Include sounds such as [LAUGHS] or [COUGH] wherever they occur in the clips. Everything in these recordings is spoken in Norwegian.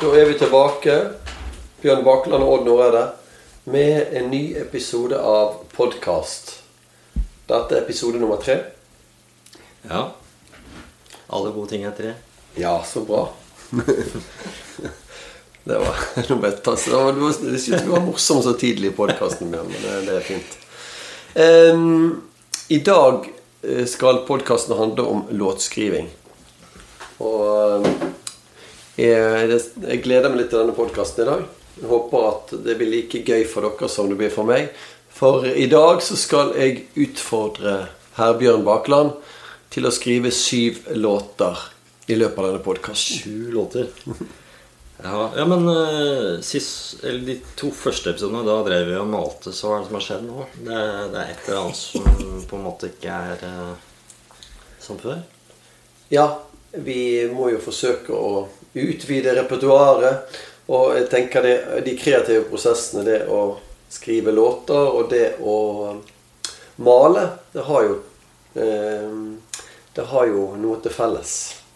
Da er vi tilbake, Bjørn Bakeland og Odd Noreide, med en ny episode av podkast. Dette er episode nummer tre. Ja. Alle gode ting er tre. Ja, så bra. [LAUGHS] det var noe bedre. jeg var- du var morsom så tidlig i podkasten, Bjørn, men det, er fint. Um, I dag eh, skal podkasten handle om låtskriving. Og em, jeg, jeg gleder meg litt til denne podkasten i dag. Jeg håper at det blir like gøy for dere som det blir for meg. For i dag så skal jeg utfordre Herbjørn Bakland til å skrive syv låter i løpet av denne podkasten. Sju låter. [LAUGHS] Ja, ja men uh, sist, eller de to første episodene, da drev vi og malte. Så hva er det som har skjedd nå? Det, det er et eller annet som på en måte ikke er uh, som før. Ja, vi må jo forsøke å utvide repertoaret. Og jeg tenker det, de kreative prosessene, det å skrive låter og det å male, det har jo eh, Det har jo noe til felles.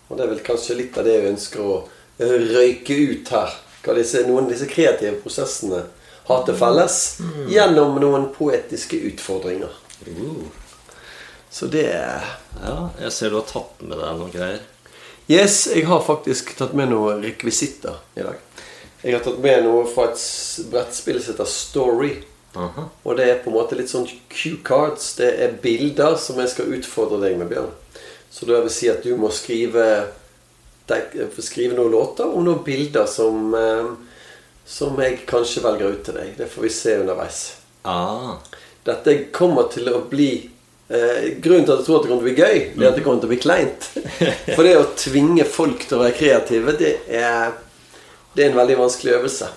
Og det er vel kanskje litt av det jeg ønsker å røyke ut her. Hva disse, noen av disse kreative prosessene har til felles. Gjennom noen poetiske utfordringer. Uh, Så det ja, jeg ser du har tatt med deg noen greier. Yes, jeg har faktisk tatt med noen rekvisitter i dag. Jeg har tatt med noe fra et brettspill som heter Story. Aha. Og det er på en måte litt sånn Q-cards. Det er bilder som jeg skal utfordre deg med, Bjørn. Så det vil si at du må skrive skrive noen låter og noen bilder som, eh, som jeg kanskje velger ut til deg. Det får vi se underveis. Ah, Dette kommer til å bli eh, Grunnen til at jeg tror at det kommer til å bli gøy, det er at det kommer til å bli kleint. [LAUGHS] For det å tvinge folk til å være kreative, det er, det er en veldig vanskelig øvelse.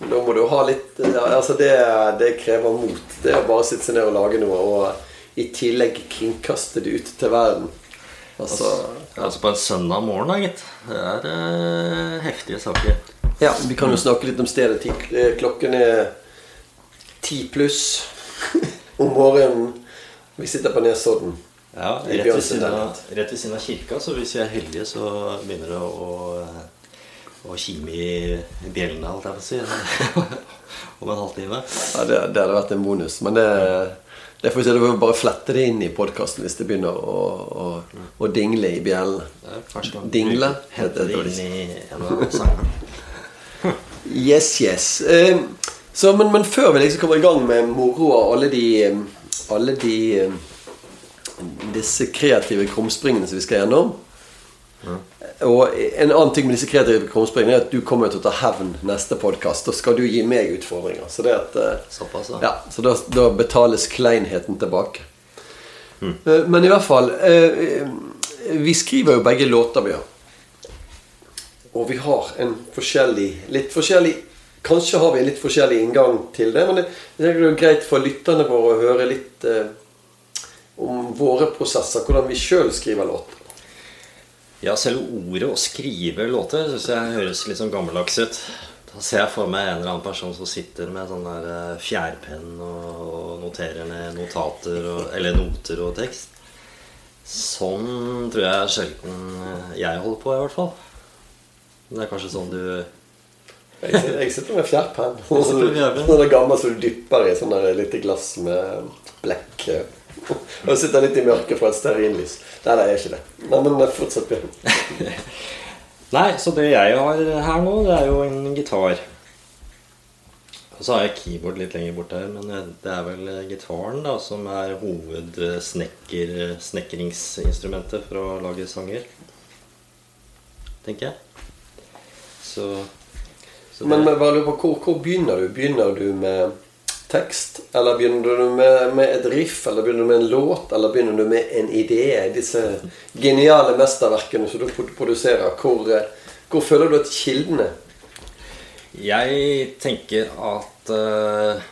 Da må du ha litt altså det, det krever mot. Det å bare sitte seg ned og lage noe, og i tillegg kringkaste det ut til verden. Altså, altså på en søndag morgen, da, gitt. Det er eh, heftige saker. ja, Vi kan jo snakke litt om stedet. Eh, Klokken er ti pluss om morgenen. Vi sitter på Nesodden. Ja, rett ved, siden av, kirka, så hvis vi er heldige, så begynner det å, å, å kime i bjellene, holdt jeg på å si. [LAUGHS] Om en halvtime. Ja, det, det hadde vært en bonus. Men det, det får vi se, Du får bare flette det inn i podkasten hvis det begynner å, å, å dingle i bjellene. Dingle, Hente heter det inn i en av sangene. [LAUGHS] Yes, yes. Eh, så, men, men før vi liksom kommer i gang med moro og alle de Alle de eh, disse kreative krumspringene som vi skal gjennom Og en annen ting med disse kreative krumspringene er at du kommer til å ta hevn neste podkast. Da skal du gi meg utfordringer. Så det at eh, Såpass, da. Ja, så da, da betales kleinheten tilbake. Mm. Men i hvert fall Vi skriver jo begge låter, vi har. Og vi har en forskjellig Litt forskjellig Kanskje har vi litt forskjellig inngang til det, men det, det er jo greit for lytterne våre å høre litt eh, om våre prosesser. Hvordan vi sjøl skriver låter. Ja, selve ordet å skrive låter syns jeg høres litt sånn gammeldags ut. Da ser jeg for meg en eller annen person som sitter med sånn der eh, fjærpenn og noterer ned notater og, eller noter og tekst. Sånn tror jeg sjelden eh, jeg holder på, i hvert fall. Det er kanskje sånn du Jeg sitter, jeg sitter med fjærpenn. Sånn gammel som du dypper i sånn der lite glass med blekk. Og sitter litt i mørket fra et stearinlys. Nei, nei, jeg er ikke det. Nei, men fortsett, Bjørn. [LAUGHS] Nei, så det jeg har her nå, det er jo en gitar. Og så har jeg keyboard litt lenger bort her, men det er vel gitaren da som er hovedsnekringsinstrumentet for å lage sanger. Tenker jeg. Så, så Men, bare lurer på, hvor, hvor begynner du? Begynner du med tekst? Eller begynner du med, med et riff? Eller begynner du med en låt? Eller begynner du med en idé? Disse geniale mesterverkene som du produserer. Hvor, eh, hvor føler du at kildene Jeg tenker at uh,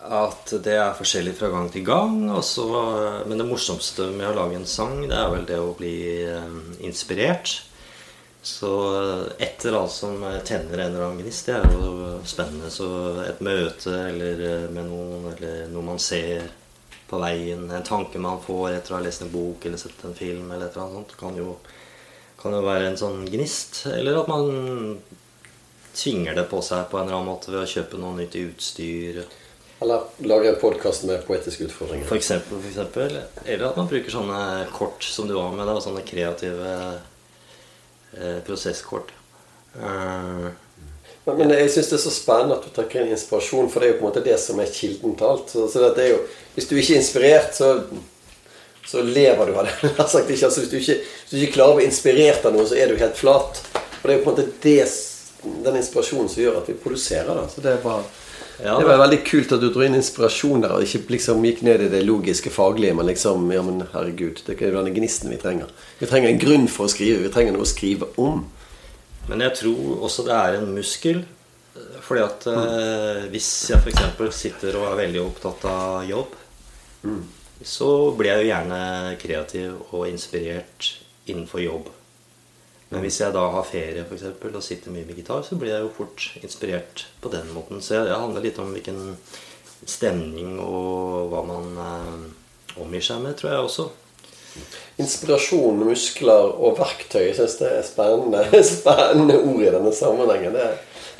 At det er forskjellig fra gang til gang. Også, men det morsomste med å lage en sang, det er vel det å bli uh, inspirert. Så et eller annet som tenner en eller annen gnist, det er jo spennende. Så et møte eller eh, med noen, eller noe man ser på veien, en tanke man får etter å ha lest en bok eller sett en film, eller et eller annet sånt, kan jo kan jo være en sånn gnist. Eller at man tvinger det på seg på en eller annen måte ved å kjøpe noe nytt utstyr. Eller lage en podkast med poetiske utfordringer. For eksempel, for eksempel. Eller at man bruker sånne kort som du var med. Og sånne kreative eh, prosesskort. Uh, men, men, jeg syns det er så spennende at du trekker inn inspirasjon, for det er jo på en måte det som er kilden til alt. Så, så det er jo, hvis du ikke er inspirert, så, så lever du av det. [LAUGHS] altså, hvis, du ikke, hvis, du ikke, klarer å bli inspirert av noe, så er du helt flat. Og det er jo på en måte det, den inspirasjonen som gjør at vi produserer. Da. Så det er bare ja, det var veldig kult at du dro inn inspirasjon der, og ikke liksom gikk ned i det logiske, faglige. Men liksom, ja, men herregud, det er denne gnisten vi trenger. Vi trenger en grunn for å skrive. Vi trenger noe å skrive om. Men jeg tror også det er en muskel. Fordi at eh, hvis jeg f.eks. sitter og er veldig opptatt av jobb, mm. så blir jeg jo gjerne kreativ og inspirert innenfor jobb. Men hvis jeg da har ferie for eksempel, og sitter mye med gitar, så blir jeg jo fort inspirert på den måten. Så det handler litt om hvilken stemning og hva man eh, omgir seg med, tror jeg også. Inspirasjon, muskler og verktøy. Jeg syns det er spennende, [LAUGHS] spennende ord i denne sammenhengen. Det,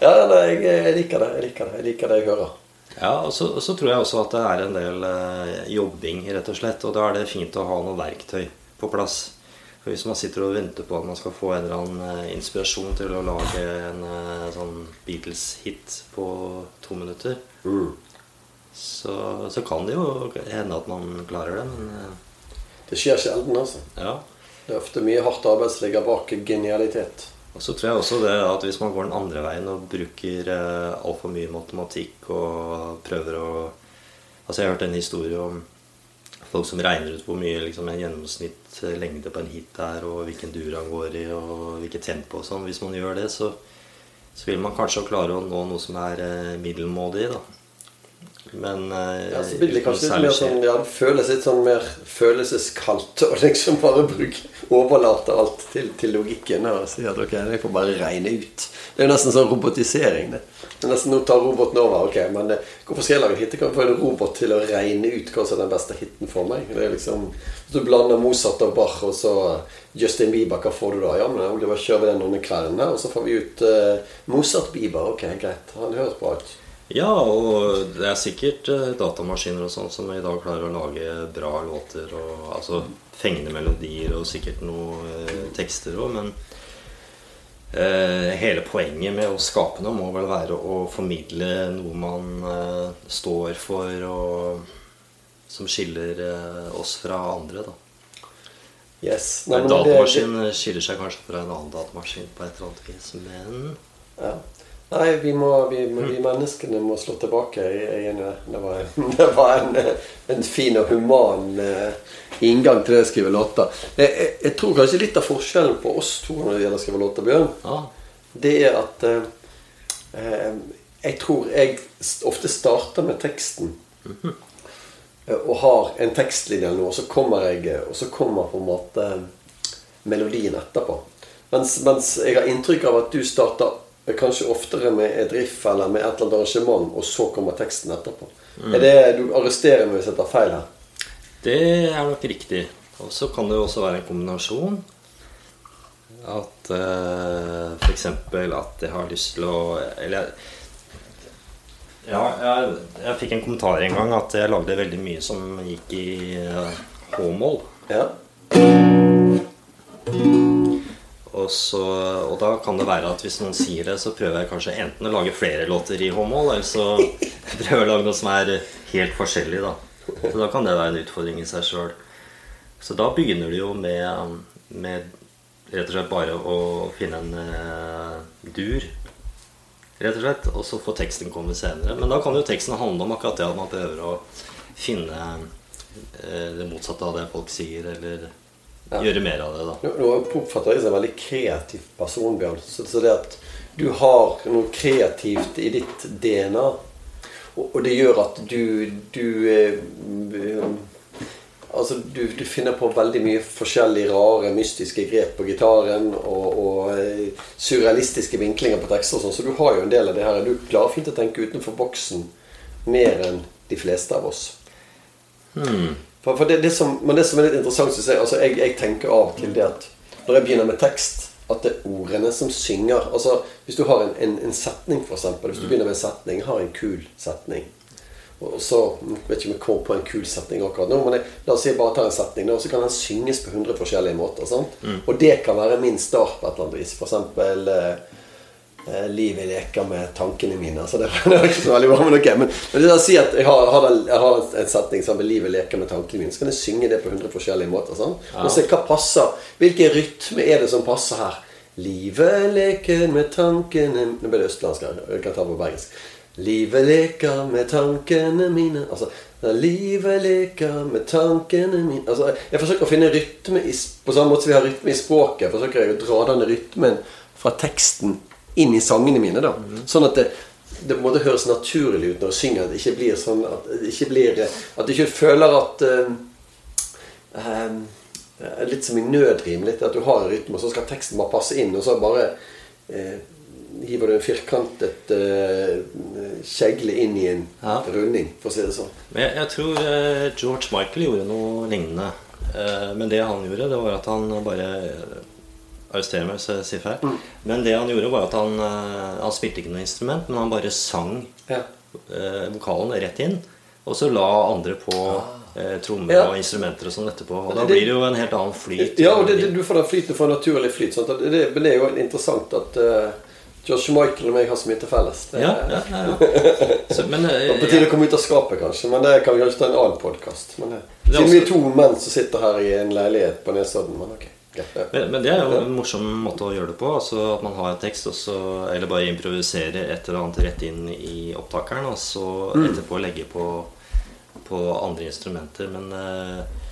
ja, nei, jeg, jeg, liker det. Jeg liker det jeg liker det jeg hører. Ja, og så, og så, tror jeg også at det er en del eh, jobbing, rett og slett. Og da er det fint å ha noe verktøy på plass. For Hvis man sitter og venter på at man skal få en eller annen eh, inspirasjon til å lage en eh, sånn Beatles-hit på to minutter, mm. så, så, kan det jo hende at man klarer det. Men eh, det skjer sjelden, altså. Ja. Det er ofte mye hardt arbeid som ligger bak genialitet. Og så tror jeg også det at hvis man går den andre veien og bruker altfor mye matematikk og prøver å Altså Jeg har hørt en historie om folk som regner ut hvor mye liksom, en gjennomsnitt lengde på en hit er, og hvilken dur han går i, og hvilket tempo og sånn. Hvis man gjør det, så, så, vil man kanskje klare å nå noe som er eh, middelmådig. da men uh, ja, så blir det kanskje litt mer sånn ja, det føles litt sånn mer følelseskaldt og liksom bare bruke, overlate alt til, til logikken og si at ok, jeg får bare regne ut. Det er jo nesten sånn robotisering. det. Det er nesten Nå tar roboten over. ok, Men uh, hvorfor skal jeg lage en hit? Jeg kan få en robot til å regne ut hva som er den beste hiten for meg. Det er liksom, du blander Mozart og Bach og så Justin Bieber, hva får du da? Ja, men Oliver, kjører den under kveldene, og så får vi ut uh, Mozart-Bieber. Ok, greit. Han høres bra ut. Ja, og det er sikkert eh, datamaskiner og sånn som i dag klarer å lage bra låter. Og, altså fengende melodier og sikkert noen eh, tekster òg, men eh, hele poenget med å skape noe må vel være å formidle noe man eh, står for, og som skiller eh, oss fra andre, da. Yes. Nei, en datamaskin det, det... skiller seg kanskje fra en annen datamaskin på et eller annet vis, men ja. Nei, vi, må, vi, vi, menneskene må slå tilbake. Jeg, det var, [LAUGHS] det var en, en, fin og human uh, inngang til det å skrive låter. Jeg, jeg, jeg, tror kanskje litt av forskjellen på oss to når det gjelder å skrive låter, Bjørn, ja. det er at eh, jeg tror jeg ofte starter med teksten. Mm -hmm. Og har en tekstlinje eller noe, og så kommer jeg Og så kommer på en måte melodien etterpå. Mens, mens jeg har inntrykk av at du starter kanskje oftere med et riff eller med et eller annet arrangement, og så kommer teksten etterpå. Mm. Er det, Du arresterer meg hvis jeg tar feil her? Det er nok riktig. Og så kan det jo også være en kombinasjon. At uh, eh, f.eks. at jeg har lyst til å Eller ja, jeg, jeg, fikk en kommentar en gang at jeg lagde veldig mye som gikk i uh, H-mål. Ja. Og, så, og, da kan det være at hvis noen sier det, så prøver jeg kanskje enten å lage flere låter i håndmål, eller så [LAUGHS] prøver jeg å lage noe som er helt forskjellig. da. Så da kan det være en utfordring i seg sjøl. Så da begynner du jo med, med, rett og slett bare å finne en uh, dur. Rett og slett, Og så får teksten komme senere. Men da kan jo teksten handle om akkurat det at man prøver å finne uh, det motsatte av det folk sier, eller ja. gjøre mer av det. da. Nå, nå oppfatter jeg som en veldig kreativ person, Bjørn. Så, så, det at du har noe kreativt i ditt DNA, og, og det gjør at du, du eh, Altså, du, du, finner på veldig mye forskjellige rare, mystiske grep på gitaren. Og, og eh, surrealistiske vinklinger på tekster og sånn. Så du har jo en del av det her. Du klarer fint å tenke utenfor boksen mer enn de fleste av oss. Hmm. For, for det, det, som, men det som er litt interessant, syns jeg, altså jeg, jeg tenker av til det at når jeg begynner med tekst, at det er ordene som synger. Altså, Hvis du har en, en, en setning, f.eks. Hvis du begynner med en setning, har en kul setning. Og så, vet ikke om jeg kommer på en kul setning akkurat nå, men jeg, la oss si jeg bare tar en setning, og så kan den synges på 100 forskjellige måter. sant? Og det kan være min start på et eller annet vis. For eh, Livet leker med tankene mine. Så det, [LAUGHS] det er ikke så veldig bra, men ok. Men, men det er å at jeg har, har, jeg har en setning som er 'Livet leker med tankene mine', så kan jeg synge det på 100 forskjellige måter. sant? Og se hva passer. Hvilken rytme er det som passer her? Livet leker med tankene Nå ble det østlandsk her. Jeg kan ta på bergensk. Livet leker med tankene mine Altså Livet leker med tankene mine Altså, Jeg forsøker å finne rytme i, på samme måte som vi har rytme i språket. forsøker jeg å dra denne rytmen fra teksten inn i sangene mine. da Sånn at det, det en måte høres naturlig ut når jeg synger. At det ikke blir sånn At det ikke, blir, at du ikke føler at uh, Ehm, litt som i nødrim. Litt at du har en rytme, og så skal teksten bare passe inn. Og så bare uh, hiver du en firkantet uh, kjegle inn i en Ja. runding, for å si det sånn. Men jeg, jeg tror eh, George Michael gjorde noe lignende. Eh, men det han gjorde, det var at han bare Arrester meg hvis jeg sier feil. Men det han gjorde, var at han, eh, han spilte ikke noe instrument, men han bare sang Ja. eh, vokalen rett inn. Og så la andre på eh, trommer Ja. og instrumenter og sånn etterpå. Og da det- blir det jo en helt annen flyt. Ja, og det, det, du får den flyten, fra naturlig flyt. Sant? Det, det, er jo interessant at uh, George Michael og meg har så mye til felles. Ja, ja, ja. [LAUGHS] Så, men eh, det på tide å komme ut av skapet, kanskje. Men det kan vi kanskje ta en annen podkast. Siden vi er to menn som sitter her i en leilighet på Nesodden. Men ok. Men, men det er jo en morsom måte å gjøre det på. Altså At man har en tekst, så, eller bare improvisere et eller annet rett inn i opptakeren, og så etterpå legge på, på andre instrumenter. Men eh,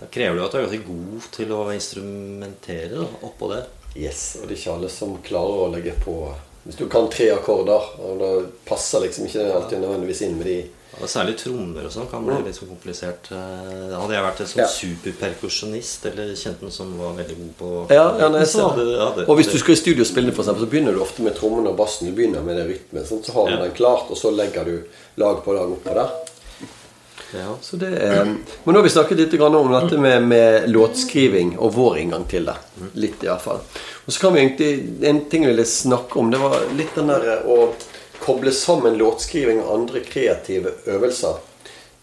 da krever det jo at du er ganske god til å instrumentere da, oppå det. Yes, og det er ikke alle som klarer å legge på Hvis du kan tre akkorder, og da passer liksom ikke det alltid nødvendigvis inn med de Og særlig trommer og sånn kan bli litt så komplisert. Eh, Hadde jeg vært en sånn Ja. superperkusjonist, eller kjent noen som var veldig god på Ja, ja, nei, så hadde, hadde, Og hvis du skal i studio spille, for eksempel, så begynner du ofte med trommene og bassen. Du begynner med det rytmen, sånn, så har du Ja. den klart, og så legger du lag på lag oppå der. ja. Så det er, men nå har vi snakket litt om dette med, med låtskriving og vår inngang til det. Litt i hvert fall. Og så kan vi egentlig, En ting vi ville snakke om, det var litt den der å koble sammen låtskriving og andre kreative øvelser.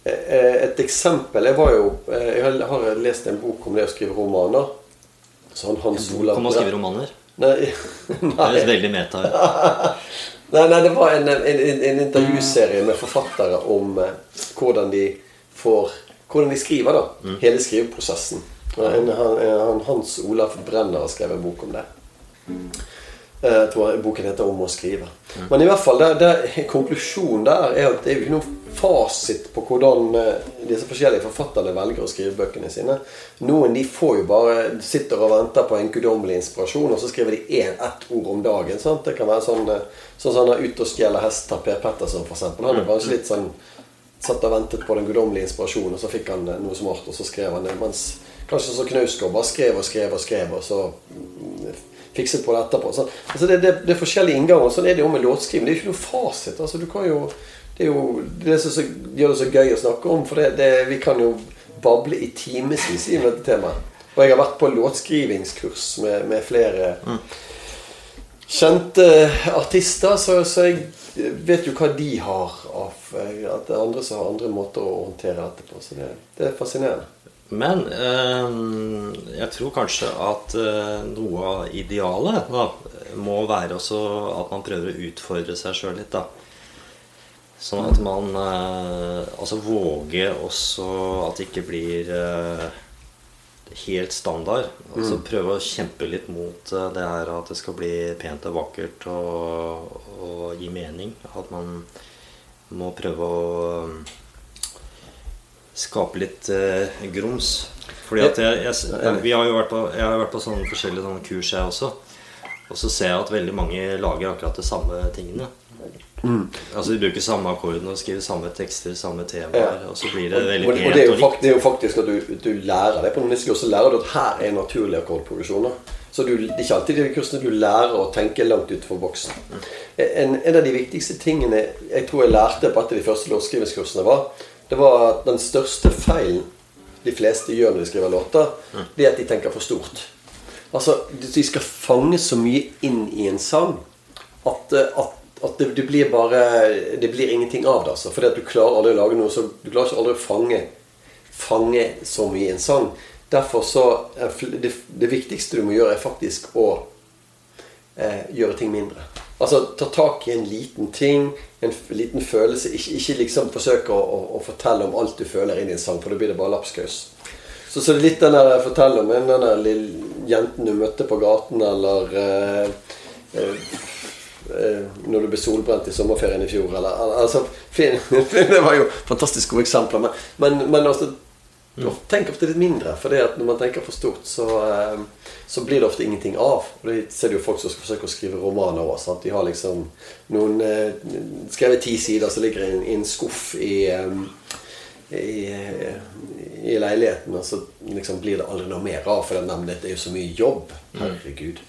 Eh, Et eksempel Jeg var jo eh, Jeg har- lest en bok om det å skrive romaner. Sånn Hans Olav Kom og skrive romaner. Nei, [LAUGHS] Det er høres veldig meta ut. [LAUGHS] Nei, nei, det var en, en, en, en intervjuserie med forfattere om eh, hvordan de får Hvordan de skriver, da. Hele skriveprosessen. Han, han, Hans Olaf Brenner har skrevet en bok om det. Eh, Jeg tror boken heter 'Om å skrive'. Men i hvert fall, det, det, konklusjonen der er at det er jo ikke noen fasit på hvordan eh, disse forskjellige forfatterne velger å skrive bøkene sine. Noen de får jo bare sitter og venter på en guddommelig inspirasjon, og så skriver de én, ett ord om dagen. Sant? Det kan være sånn eh, sånn som han er ute og stjeler hester, Per Petterson f.eks. Han er kanskje litt sånn satt og ventet på den guddommelige inspirasjonen, og så fikk han noe smart, og så skrev han det. Mens kanskje så Knausgård bare skrev og skrev og skrev, og så mm, fikset på det etterpå. Så, altså det, det, det er forskjellige innganger. Sånn er det jo med låtskriving. Det er jo ikke noe fasit. altså du kan jo Det er jo det som gjør det så gøy å snakke om, for det, vi kan jo bable i timevis i dette temaet. Og jeg har vært på låtskrivingskurs med, med flere kjente artister, så, så jeg vet jo hva de har av At det er andre som har andre måter å håndtere dette på. Så det, det er fascinerende. Men eh, jeg tror kanskje at eh, noe av idealet da, må være også at man prøver å utfordre seg sjøl litt. da Sånn at man eh, altså våger også at det ikke blir eh, helt standard. Altså prøve å kjempe litt mot eh, det her at det skal bli pent og vakkert og, og gi mening. At man må prøve å skape litt eh, grums. Fordi at jeg, jeg, vi har jo vært på, jeg har vært på sånne forskjellige sånne kurs, jeg også. Og så ser jeg at veldig mange lager akkurat de samme tingene. Altså De bruker samme akkordene og skriver samme tekster, samme temaer. Og så blir det Og, og, og pent det, er jo og fakt, det er jo faktisk at du, du lærer det på noen kurs. Så lærer du at her er naturlige akkordprogresjoner. Så du, det er ikke alltid de kursene du lærer å tenke langt utenfor boksen. En, en av de viktigste tingene jeg tror jeg lærte på et av de første låtskrivingskursene, var det var at den største feilen de fleste gjør når de skriver låter, det er at de tenker for stort. Altså, de skal fange så mye inn i en sang at, eh, at, at det, det blir bare Det blir ingenting av det. Altså. Fordi at du klarer aldri å lage noe så Du klarer ikke aldri å fange, fange så mye i en sang. Derfor så det, det viktigste du må gjøre, er faktisk å eh, gjøre ting mindre. Altså ta tak i en liten ting, en liten følelse. Ikke, ikke liksom forsøke å, å, å fortelle om alt du føler inn i en sang, for da blir det bare lapskaus. Så, så litt den der fortell om den der lille jenten du møtte på gaten, eller eh, eh, eh, når du ble solbrent i sommerferien i fjor, eller altså, [LAUGHS] fin, Det var jo fantastisk gode eksempler, men, men, men altså Tenk ofte litt mindre, for det at når man tenker for stort, så, eh, så blir det ofte ingenting av. Og Det ser du jo folk som skal forsøke å skrive romaner òg. De har liksom noen eh, skrevet ti sider som ligger i en, i en skuff i, eh, i, i leiligheten, og så liksom blir det aldri noe mer av. For det, det er jo så mye jobb. Herregud.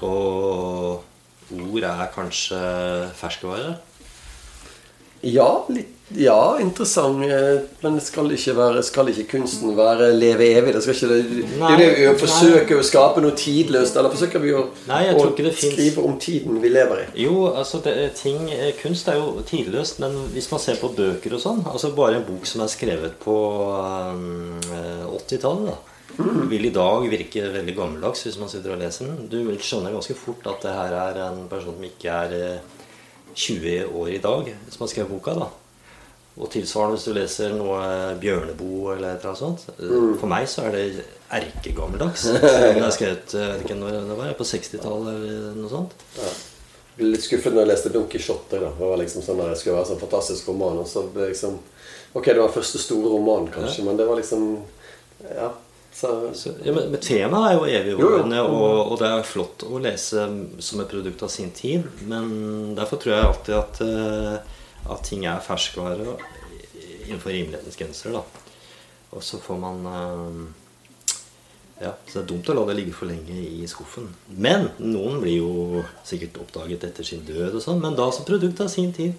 Og ord er kanskje ferskevare. Ja, litt, ja, interessant. eh, Men skal ikke, være, skal ikke kunsten være leve evig? Det skal ikke det, det jo det vi forsøker å skape noe tidløst. Eller forsøker vi å, Nei, å skrive om tiden vi lever i? Jo, altså det, er ting, eh, Kunst er jo tidløst, men hvis man ser på bøker og sånn altså Bare en bok som er skrevet på um, 80-tallet, da vil i dag virke veldig gammeldags hvis man sitter og leser den. Du vil skjønne ganske fort at det her er en person som ikke er eh, 20 år i dag, som har skrevet boka. da Og tilsvarende hvis du leser noe Bjørneboe eller et eller annet sånt. Eh, For meg så er det erkegammeldags. [LAUGHS] Selv om det er skrevet jeg vet ikke når det var, på 60-tallet eller noe sånt. Ja. Jeg ble litt skuffet når jeg leste Don Quijote. Det var liksom sånn der, det skulle være sånn fantastisk roman. Og så ble det liksom Ok, det var den første store romanen, kanskje, men det var liksom Ja. Så, ja, men, men temaet er jo evigvarende, jo. og, og det er flott å lese som et produkt av sin tid. Men derfor tror jeg alltid at, eh, at ting er ferskvare innenfor rimelighetens grenser. da. Og så får man eh, Ja, så det er dumt å la det ligge for lenge i skuffen. Men noen blir jo sikkert oppdaget etter sin død og sånn, men da som produkt av sin tid.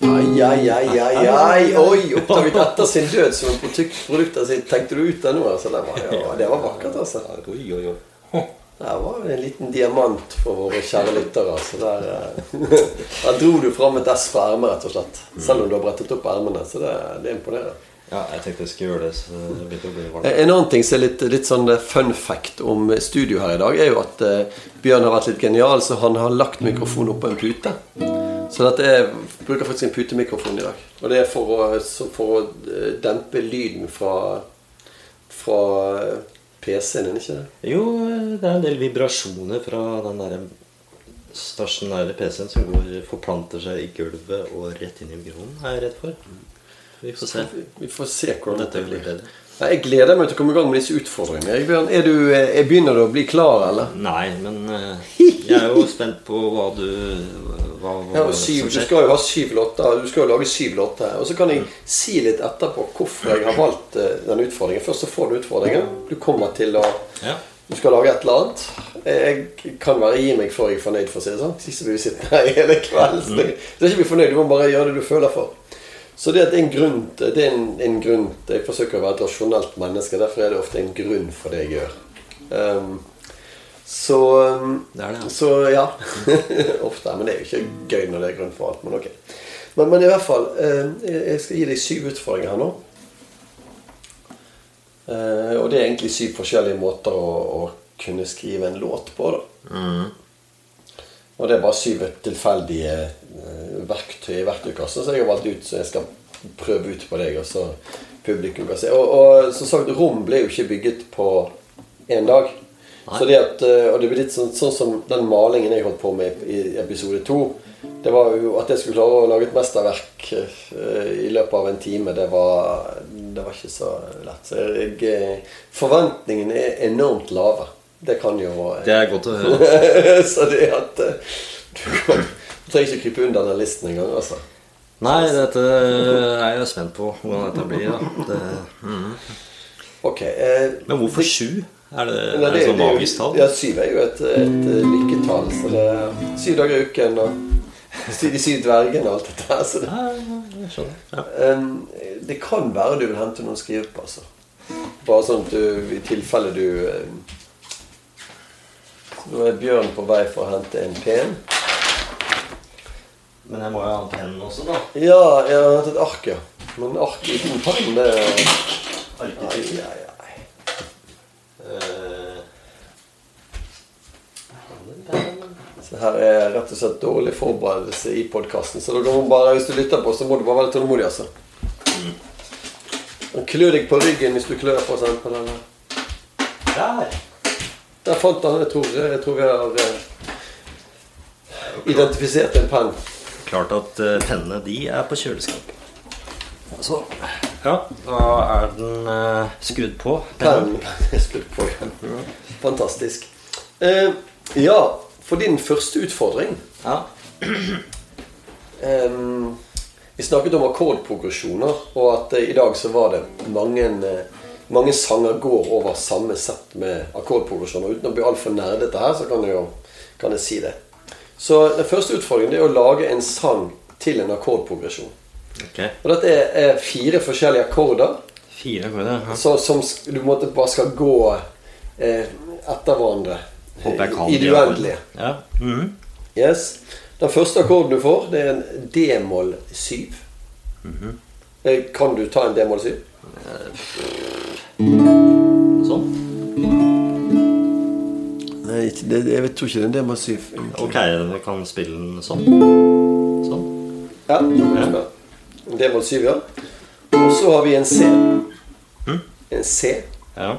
Ai, ai, ai, ai, [LAUGHS] ai. Oi! Oppdaget etter sin død som produkt av sin Tenkte du ut det nå? Altså, det, var, ja, det var vakkert, altså. Oi, oi, oi. [LAUGHS] Det var en liten diamant for våre kjære lyttere. Så Der, eh, [LAUGHS] der dro du fram et S fra ermet, rett og slett. Selv om du har brettet opp ermene. Så det, det imponerer. Ja, jeg tenkte jeg skulle gjøre det, så det begynte å bli varmt. En annen ting som er litt, litt sånn fun fact om studio her i dag, er jo at eh, Bjørn har vært litt genial, så han har lagt mikrofonen oppå en pute. Så dette er, bruker faktisk en putemikrofon i dag. Og det er for å, for å eh, dempe lyden fra, fra PC-en, er det ikke det? Jo, det er en del vibrasjoner fra den der stasjonære PC-en som går, forplanter seg i gulvet og rett inn i mikrofonen, er jeg redd for. Vi får se. Vi- får se hvordan Dette blir Jeg gleder meg til å komme i gang med disse utfordringene. Erik er du, eh, er begynner du å bli klar, eller? Nei, men eh, [LAUGHS] jeg er jo spent på hva du hva, hva Ja, syv, du skal jo ha syv låter. Du skal jo lage syv låter. Og så kan jeg si litt etterpå hvorfor jeg har valgt eh, den utfordringen. Først så får du utfordringen. Du kommer til å Ja. Du skal lage et eller annet. Jeg kan bare gi meg før jeg er fornøyd, for å si det sånn. Sist blir vi sittende her hele kvelden. Så det- er ikke vi fornøyd. Du må bare gjøre det du føler for. Så det er en grunn Det er en, en grunn Jeg forsøker å være et rasjonelt menneske. Derfor er det ofte en grunn for det jeg gjør. Um, så um, Det det, ja. Så ja. [LAUGHS] ofte. Men det er jo ikke gøy når det er grunn for alt. Men ok. Men, men i hvert fall eh, Jeg skal gi deg syv utfordringer her nå. Uh, og det er egentlig syv forskjellige måter å, å kunne skrive en låt på. da Mm. Og det er bare syv tilfeldige verktøy i verktøykassen så jeg har valgt ut, så jeg skal prøve ut på deg. Og så publikum kan se. Og, og som sagt, rom ble jo ikke bygget på én dag. Så det at, eh, og det blir litt sånn, sånn som den malingen jeg holdt på med i episode to. Det var jo At jeg skulle klare å lage et mesterverk eh, i løpet av en time, det var, det var ikke så lett. Så jeg, eh, forventningene er enormt lave. Det kan jo eh, Det er godt å høre. [LAUGHS] så det at eh, du, kan, du trenger ikke krype under den listen engang, altså. Nei, dette er jeg spent på hvordan dette blir. da det, mm. Ok. Eh, Men hvorfor sju? Er det, nei, er det sånn det magisk tall? Ja, syv er jo et, et eh, lykketall. Så det er syv dager i uken og de syv dvergene og alt dette her. Så det, jeg skjønner. Ja. Ehm, det kan være du vil hente noen skriveplasser. Bare sånn at du, i tilfelle du ehm, Nå er Bjørn på vei for å hente en pen. Men jeg må jo ha en penn også, da. Ja, jeg har hentet ark, ja. Men ark i penn, det Ai, ai, ai. Eh, Så her er rett og slett dårlig forberedelse i podkasten. Så dere må bare, hvis du lytter på, så må du bare være tålmodig, altså. Og Klø deg på ryggen hvis du klør, for eksempel. Eller. Der! Der fant han. Jeg tror, jeg tror vi har eh, identifisert en penn. Klart at eh, pennene, de er på kjøleskap. Så Ja, da er den eh, skrudd på. Pennen er skrudd på. Fantastisk. Eh, ja, for din første utfordring Ja. eh, vi snakket om akkordprogresjoner, og at eh, i dag så var det mange, eh, mange sanger går over samme sett med akkordprogresjoner. Uten å bli altfor nerdete her, så kan jeg, jo, kan jeg si det. Så den første utfordringen er å lage en sang til en akkordprogresjon. Ok. Og dette er, er fire forskjellige akkorder Fire akkorder. Ja. så, som du måtte bare skal gå eh, etter hverandre. Håper jeg kan I det uendelige. Ja. Ja. -hmm. Yes. Den første akkorden du får, det er en d-moll 7. Mm -hmm. Kan du ta en d-moll 7? Sånn. Ikke- det, jeg vet, tror ikke det er en d-moll 7. Ok, vi kan spille den sånn. Sånn. Ja, ja. En d-moll 7, ja. Og så har vi en C. Mm? En C. Ja.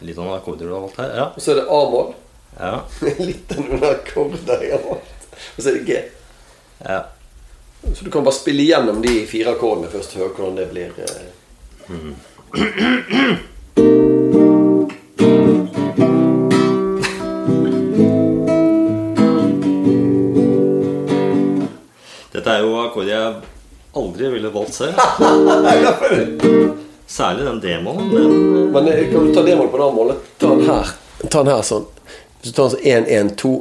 Litt av noen akkorder du har valgt her. Ja. Og så er det A-mål. Ja. [LAUGHS] Litt av noen akkorder jeg har valgt. Og så er det G. ja. Så du kan bare spille igjennom de fire akkordene først og høre hvordan det blir. eh. [CLEARS THROAT] er jo akkorder jeg aldri ville valgt selv. [LAUGHS] Særlig den demoen. Den, Men eh, kan du ta d-moll på annen måte? Ta den her. Ta den her sånn. Hvis du tar den sånn 1, 1, 2,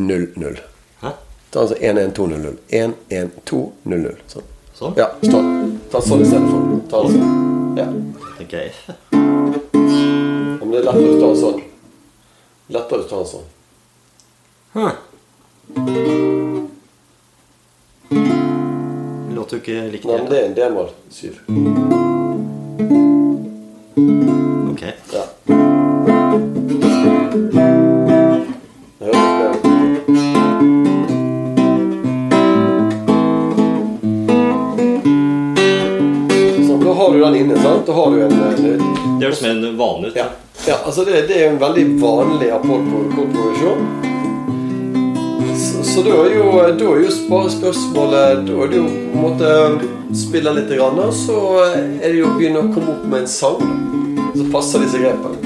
0, 0. Ta den sånn 1, 1, 2, 0, 0. 1, 1, 2, 0, 0. Sånn. Sånn? Ja. Ta den sånn istedenfor. Ta den sånn. Ja. Okay. Om det er lettere å ta den sånn. Lettere å ta den sånn. Huh. Det låter jo ikke likt. Nei, men det er en d-moll syv Ok. Ja. Da har du den inne, sant? Da har du en, en Det høres mer vanlig ut. ja. ja, altså det, det er en veldig vanlig akkordprogresjon. Så, da er jo, da er jo bare spørsmålet Da er det jo på en måte Spille litt, grann, og så er det jo å begynne å komme opp med en sang. da. Så passer disse grepene.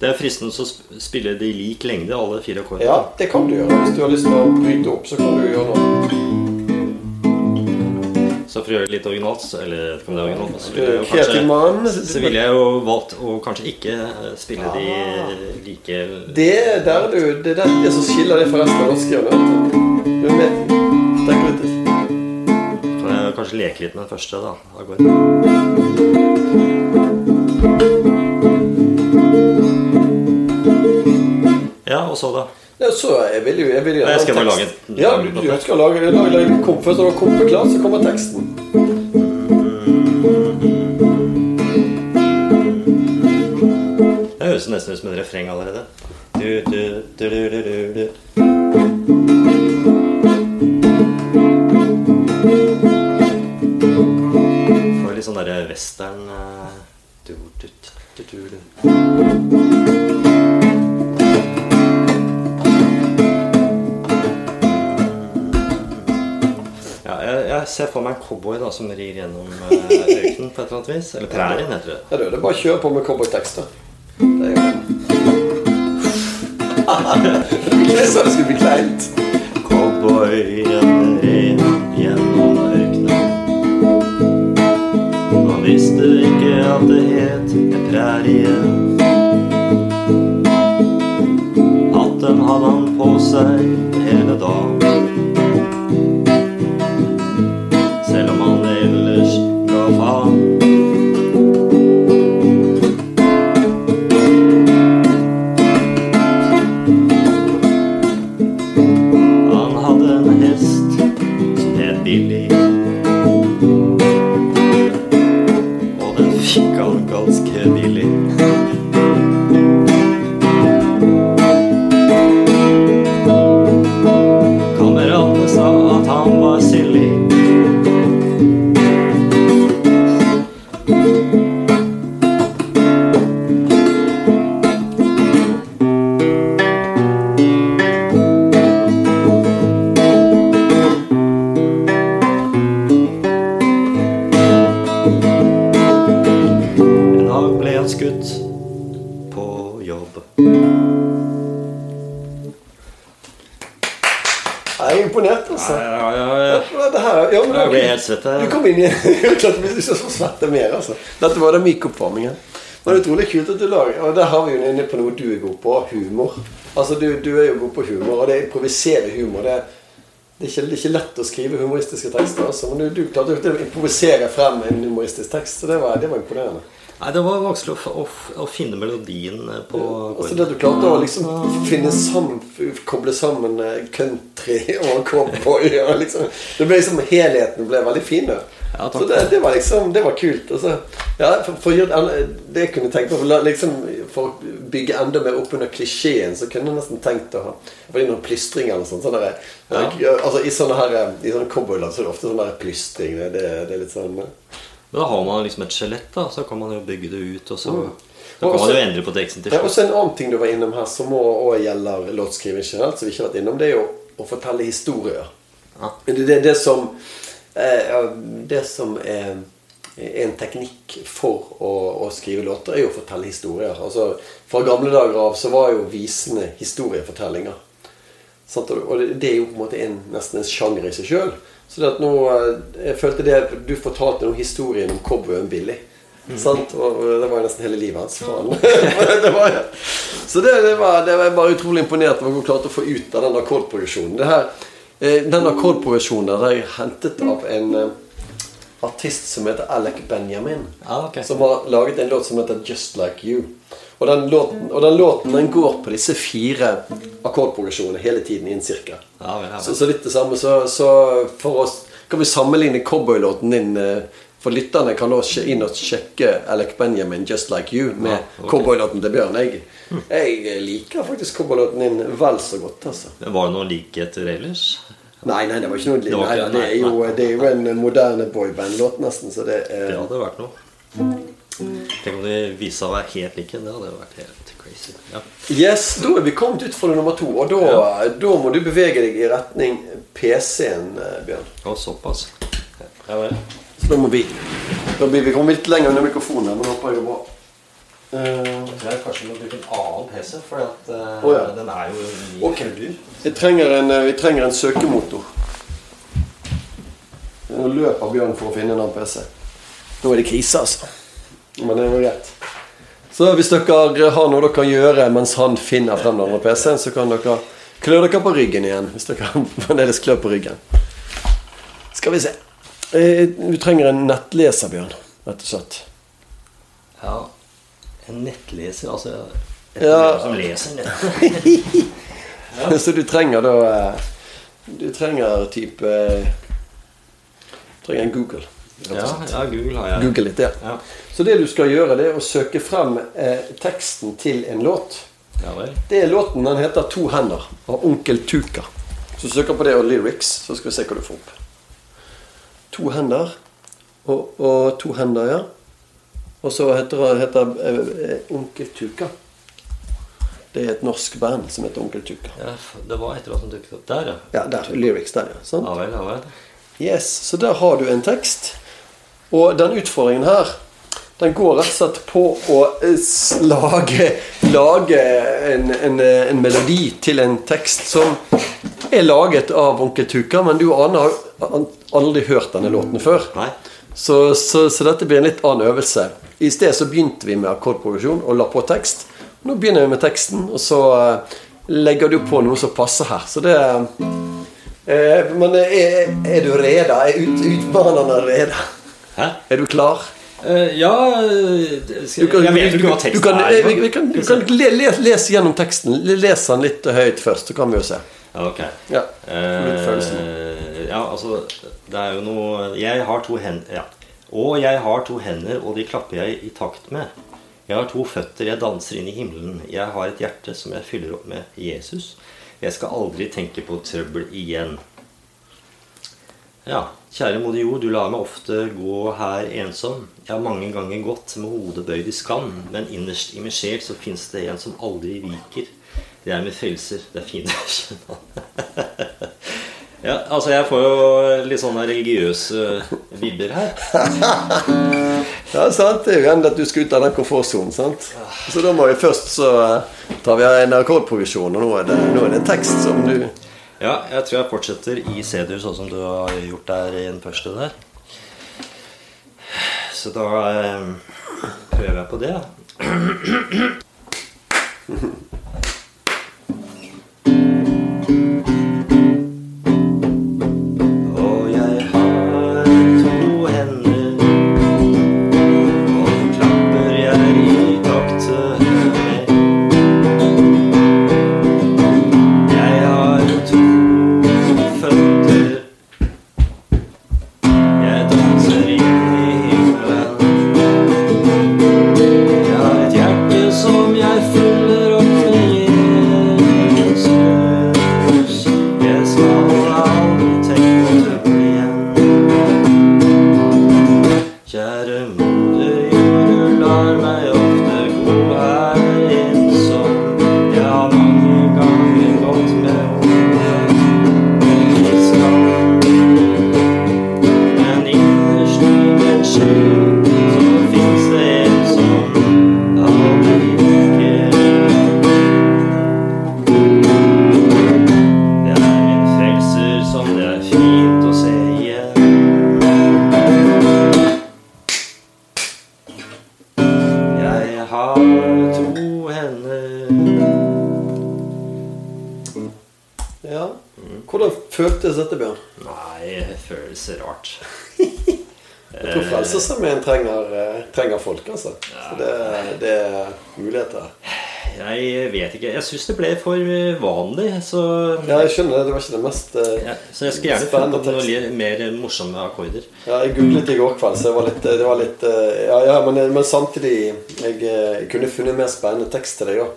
Det er fristende å sp- spille det i lik lengde, alle fire akkordene. Ja, det kan du gjøre. Hvis du har lyst til å bryte opp, så kan du gjøre noe. Så for å gjøre det litt originalt, så- eller kan det er originalt, så ville jeg kanskje, så ville jeg jo valgt å kanskje ikke eh, spille de like Det er der du Det er det, som skiller det fra resten av litt. Kan jeg kanskje leke litt med den første, da? går. Ja, og så, da? Ja, så jeg vil jo jeg vil jo jeg skal bare lage en- Ja, du, du skal lage, lage, lage kom, Først komfort klar, så kommer teksten. Det høres nesten ut som en refreng allerede. Du, du, du, du, du, du, du. Får litt sånn derre western eh, du, du, du, du, du. Ser for meg en cowboy da som rir gjennom eh, ørkenen på et eller annet vis. Eller prærien, heter det. Ja, du, det er bare å kjøre på med cowboytekster. Det er jo [LAUGHS] Jeg sa det skulle bli kleint. Cowboyen rir gjennom ørkenen. Han visste ikke at det het en prærie. Hatten hadde han på seg hele dagen. Her. Du ikke så svette mer, altså. Dette var den mykoppvarmingen. Men det er utrolig kult at du lager Og der har vi jo inne på noe du er god på. Humor. Altså, du, du er jo god på humor, og det improvisere humor. Det det er, ikke, det er ikke lett å skrive humoristiske tekster, altså. Men du, du klarte å improvisere frem en humoristisk tekst, så det var, det var imponerende. Nei, det var vanskelig å, å, å finne melodien på på Altså det du klarte å liksom finne sammen Koble sammen eh, country og [LAUGHS] cowboy liksom Det liksom Helheten ble veldig fin. da. Ja, så det, det var liksom Det var kult. Altså, ja, for, for det kunne jeg tenkt på for, liksom, for å bygge enda mer opp under klisjeen, så kunne jeg nesten tenkt å ha er noen plystring eller sånt. Sånn der, altså, I sånne her I sånne cowboyland så er det ofte sånn der plystring. Det, det, det er litt sånn Men da har man liksom et skjelett, da. Så kan man jo bygge det ut, og så Mm. Da kan man jo endre på teksten til Ja, slutt. også en annen ting du var innom her, som også gjelder låtskriving generelt, som vi ikke har vært innom, det er jo å fortelle historier. Ja. Det, det, det som ja, Det som er er en teknikk for å, å skrive låter, er jo å fortelle historier. Altså, Fra gamle dager av så var jo visene historiefortellinger. Og det, er jo på en måte en, nesten en sjanger i seg sjøl. Så det at nå, eh, jeg følte det Du fortalte noen historien om cowboyen Billy. Sant? Og det var jo nesten hele livet hans. [LAUGHS] Det var, så det, det, var, det var jeg bare utrolig imponert over du klarte å få ut av den akkordprogresjonen. Det her, eh, Den akkordprogresjonen er hentet av en eh, artist som heter Alec Benjamin. Ah, okay. Som har laget en låt som heter Just Like You. Og den låten, og den, låten den går på disse fire akkordprogresjonene hele tiden i en sirkel. Ja, vel, ja. Så, så litt det samme. Så, så for oss kan vi sammenligne cowboylåten din eh, For lytterne kan da inn og sjekke Alec Benjamin 'Just Like You' med Ja, okay. cowboylåten til Bjørn. Jeg, jeg liker faktisk cowboylåten din vel så godt. altså Var det noen likheter ellers? Nei, nei, det var ikke noe Det nei, det, er jo, det er jo en moderne boyband-låt, nesten. Så det er Det hadde vært noe. Tenk om de viste seg å være helt like. Det hadde vært helt crazy. Ja. Yes, da er vi kommet ut for nummer to. Og da, da må du bevege deg i retning PC-en, eh, Bjørn. Å, såpass. Ja vel. Så da må vi Da blir vi kommet litt lenger under mikrofonen, men håper jeg går bra. Eh, Jeg tror jeg kanskje må bruke en annen PC, for at, eh, ja. den er jo mye Ok. dyr. vi, trenger en, eh, vi trenger en søkemotor. Nå løper Bjørn for å finne en annen PC. Nå er det krise, altså. Men det var greit. Så hvis dere har noe dere kan gjøre mens han finner frem den andre PC-en, så kan dere klø dere på ryggen igjen. Hvis dere [LAUGHS] fremdeles klør på ryggen. Skal vi se. Eh, Du trenger en nettleser, Bjørn. Rett og slett. Ja. En nettleser, altså et Ja. som leser nett. [LAUGHS] Så du trenger da eh, Du trenger type eh, Du trenger en Google. Ja, ja, Google har jeg. Google litt, ja. Ja. Så det du skal gjøre, det er å søke frem eh, teksten til en låt. ja vel. Det er låten den heter 'To hender' av Onkel Tuka. Så søker på det og lyrics, så skal vi se hva du får opp. To hender og, og to hender, ja. Og så heter, heter eh, Onkel Tuka. Det er et norsk band som heter Onkel Tuka. Ja, det var et eller annet som dukket opp der, ja. Ja, der. Lyrics der, ja. Sant? Ja vel, ja vel. Yes, så der har du en tekst. Og den utfordringen her, den går rett og slett på å eh, lage, lage en, en, eh, en melodi til en tekst som er laget av Onkel Tuka, men du aner har aldri hørt denne låten før. Nei. Så, så, så dette blir en litt annen øvelse. I sted så begynte vi med akkordproduksjon og la på tekst. Nå begynner vi med teksten, og så eh, legger du på noe som passer her. Så det eh, Men er, er du reda? Er ut, utmanerne reda? Hæ? Er du klar? Uh, ja skal, Du kan, Jeg vet jo ikke hva du kan, er. eh, vi, vi kan, du kan le, les, les gjennom teksten. Les den litt høyt først, så kan vi jo se. Ja, ok. Ja. Eh, ja, altså Det er jo noe Jeg har to hender ja. Og jeg har to hender, og de klapper jeg i takt med. Jeg har to føtter, jeg danser inn i himmelen. Jeg har et hjerte som jeg fyller opp med Jesus. Jeg skal aldri tenke på trøbbel igjen. Ja, kjære moder jord, du lar meg ofte gå her ensom. Jeg har mange ganger gått med hodet bøyd i skam, men innerst i min sjel så fins det en som aldri viker. Det er min frelser. Det er fint å [LAUGHS] kjenne. [LAUGHS] Ja, altså jeg får jo litt sånne religiøse vibber her. [LAUGHS] Ja, sant? Det er jo gjerne at du skal ut av den komfortsonen. sant? Så da må vi først så eh, tar vi en akkordprovisjon, og nå er, det, nå er det tekst som du Ja, jeg tror jeg fortsetter i C-dur, sånn som du har gjort der i den første der. Så da eh, prøver jeg på det. [CLEARS THROAT] det ble for vanlig, så Ja, jeg skjønner det. Det var ikke det mest eh, ja, Så jeg skulle gjerne funnet opp noe mer morsomme akkorder. Ja, jeg googlet i går kveld, så det var litt, det var litt eh, Ja, ja men, men samtidig jeg, eh, jeg kunne funnet mer spennende tekst til deg òg.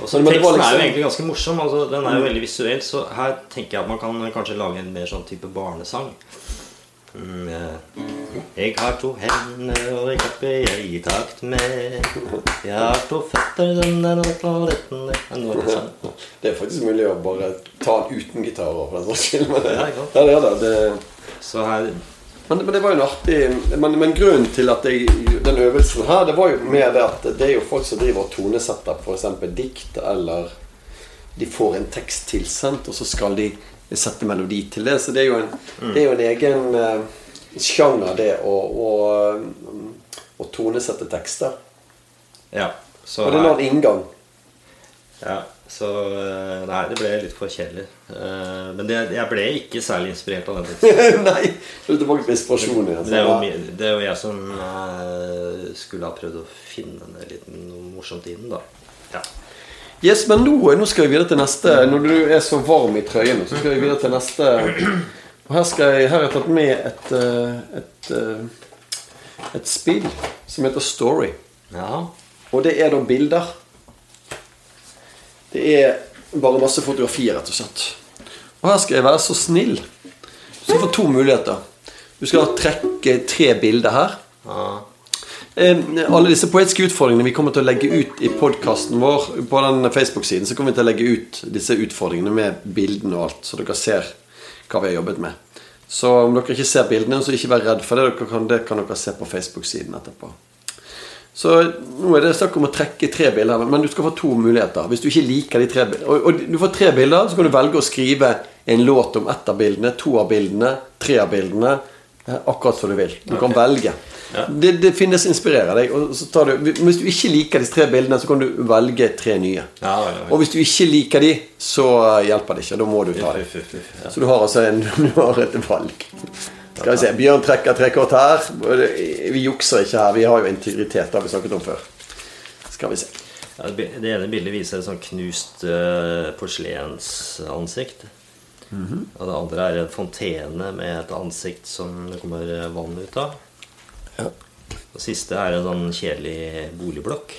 Også, Men- men Teksten er liksom- jo egentlig ganske morsom. Altså, den er jo veldig visuell, så her tenker jeg at man kan kanskje lage en mer sånn type barnesang. Mm, ja. Jeg har to hender, og jeg klapper jeg i takt med. Jeg har to føtter, den er noe toaletten det er. Det faktisk mulig å bare ta den uten gitar. for den saks skyld, men, Ja, ja, det det. det Så her Men, men det var jo en artig men, men grunnen til at jeg, den øvelsen her, det var jo mer det at det er jo folk som driver og tonesetter f.eks. dikt, eller de får en tekst tilsendt, og så skal de sette melodi til det. Så det er jo en, det er jo en egen eh, sjanger, det å, å, å tonesette tekster. Ja. Så Og det her, en inngang. ja, så eh, Nei, det ble litt for kjedelig. Eh, Men det, jeg ble ikke særlig inspirert av den. [LAUGHS] Nei! er tilbake til inspirasjonen igjen. Det det er jo jeg som eh, skulle ha prøvd å finne en liten noe morsomt inn, da. Ja. Yes, men nå, nå skal vi videre til neste Når du er så varm i trøyen, så skal vi videre til neste Og her, skal jeg, her har jeg tatt med et, et, et, eh, et spill som heter Story. ja. Og det er da bilder. Det er bare masse fotografier, rett og slett. Og her skal jeg være så snill. Du skal få to muligheter. Du skal trekke tre bilder her. ja. Eh, alle disse poetiske utfordringene vi kommer til å legge ut i podkasten vår på den Facebook-siden, så kommer vi til å legge ut disse utfordringene med bildene og alt, så dere ser hva vi har jobbet med. Så om dere ikke ser bildene, så ikke vær redd for det. Dere kan, det kan dere se på Facebook-siden etterpå. Så nå er det snakk om å trekke tre bilder, men du skal få to muligheter. Hvis du ikke liker de tre og, og du får tre bilder, så kan du velge å skrive en låt om ett av bildene, to av bildene, tre av bildene. eh, Akkurat som du vil. Du kan velge. Ja. Det, det finnes inspirerer deg. Og så tar du, hvis du ikke liker disse tre bildene, så kan du velge tre nye. Ja, ja. Og hvis du ikke liker de, så hjelper det ikke. Da må du ta dem. Så du har altså en, [LAUGHS] du har et valg. Skal vi se. Bjørn trekker tre kort her. Vi jukser ikke her. Vi har jo integritet. Det har vi snakket om før. Skal vi se. Det ene bildet viser et sånn knust uh, porselensansikt. Og det andre er en fontene med et ansikt som det kommer eh, vann ut av. Ja. Og siste er en sånn kjedelig boligblokk.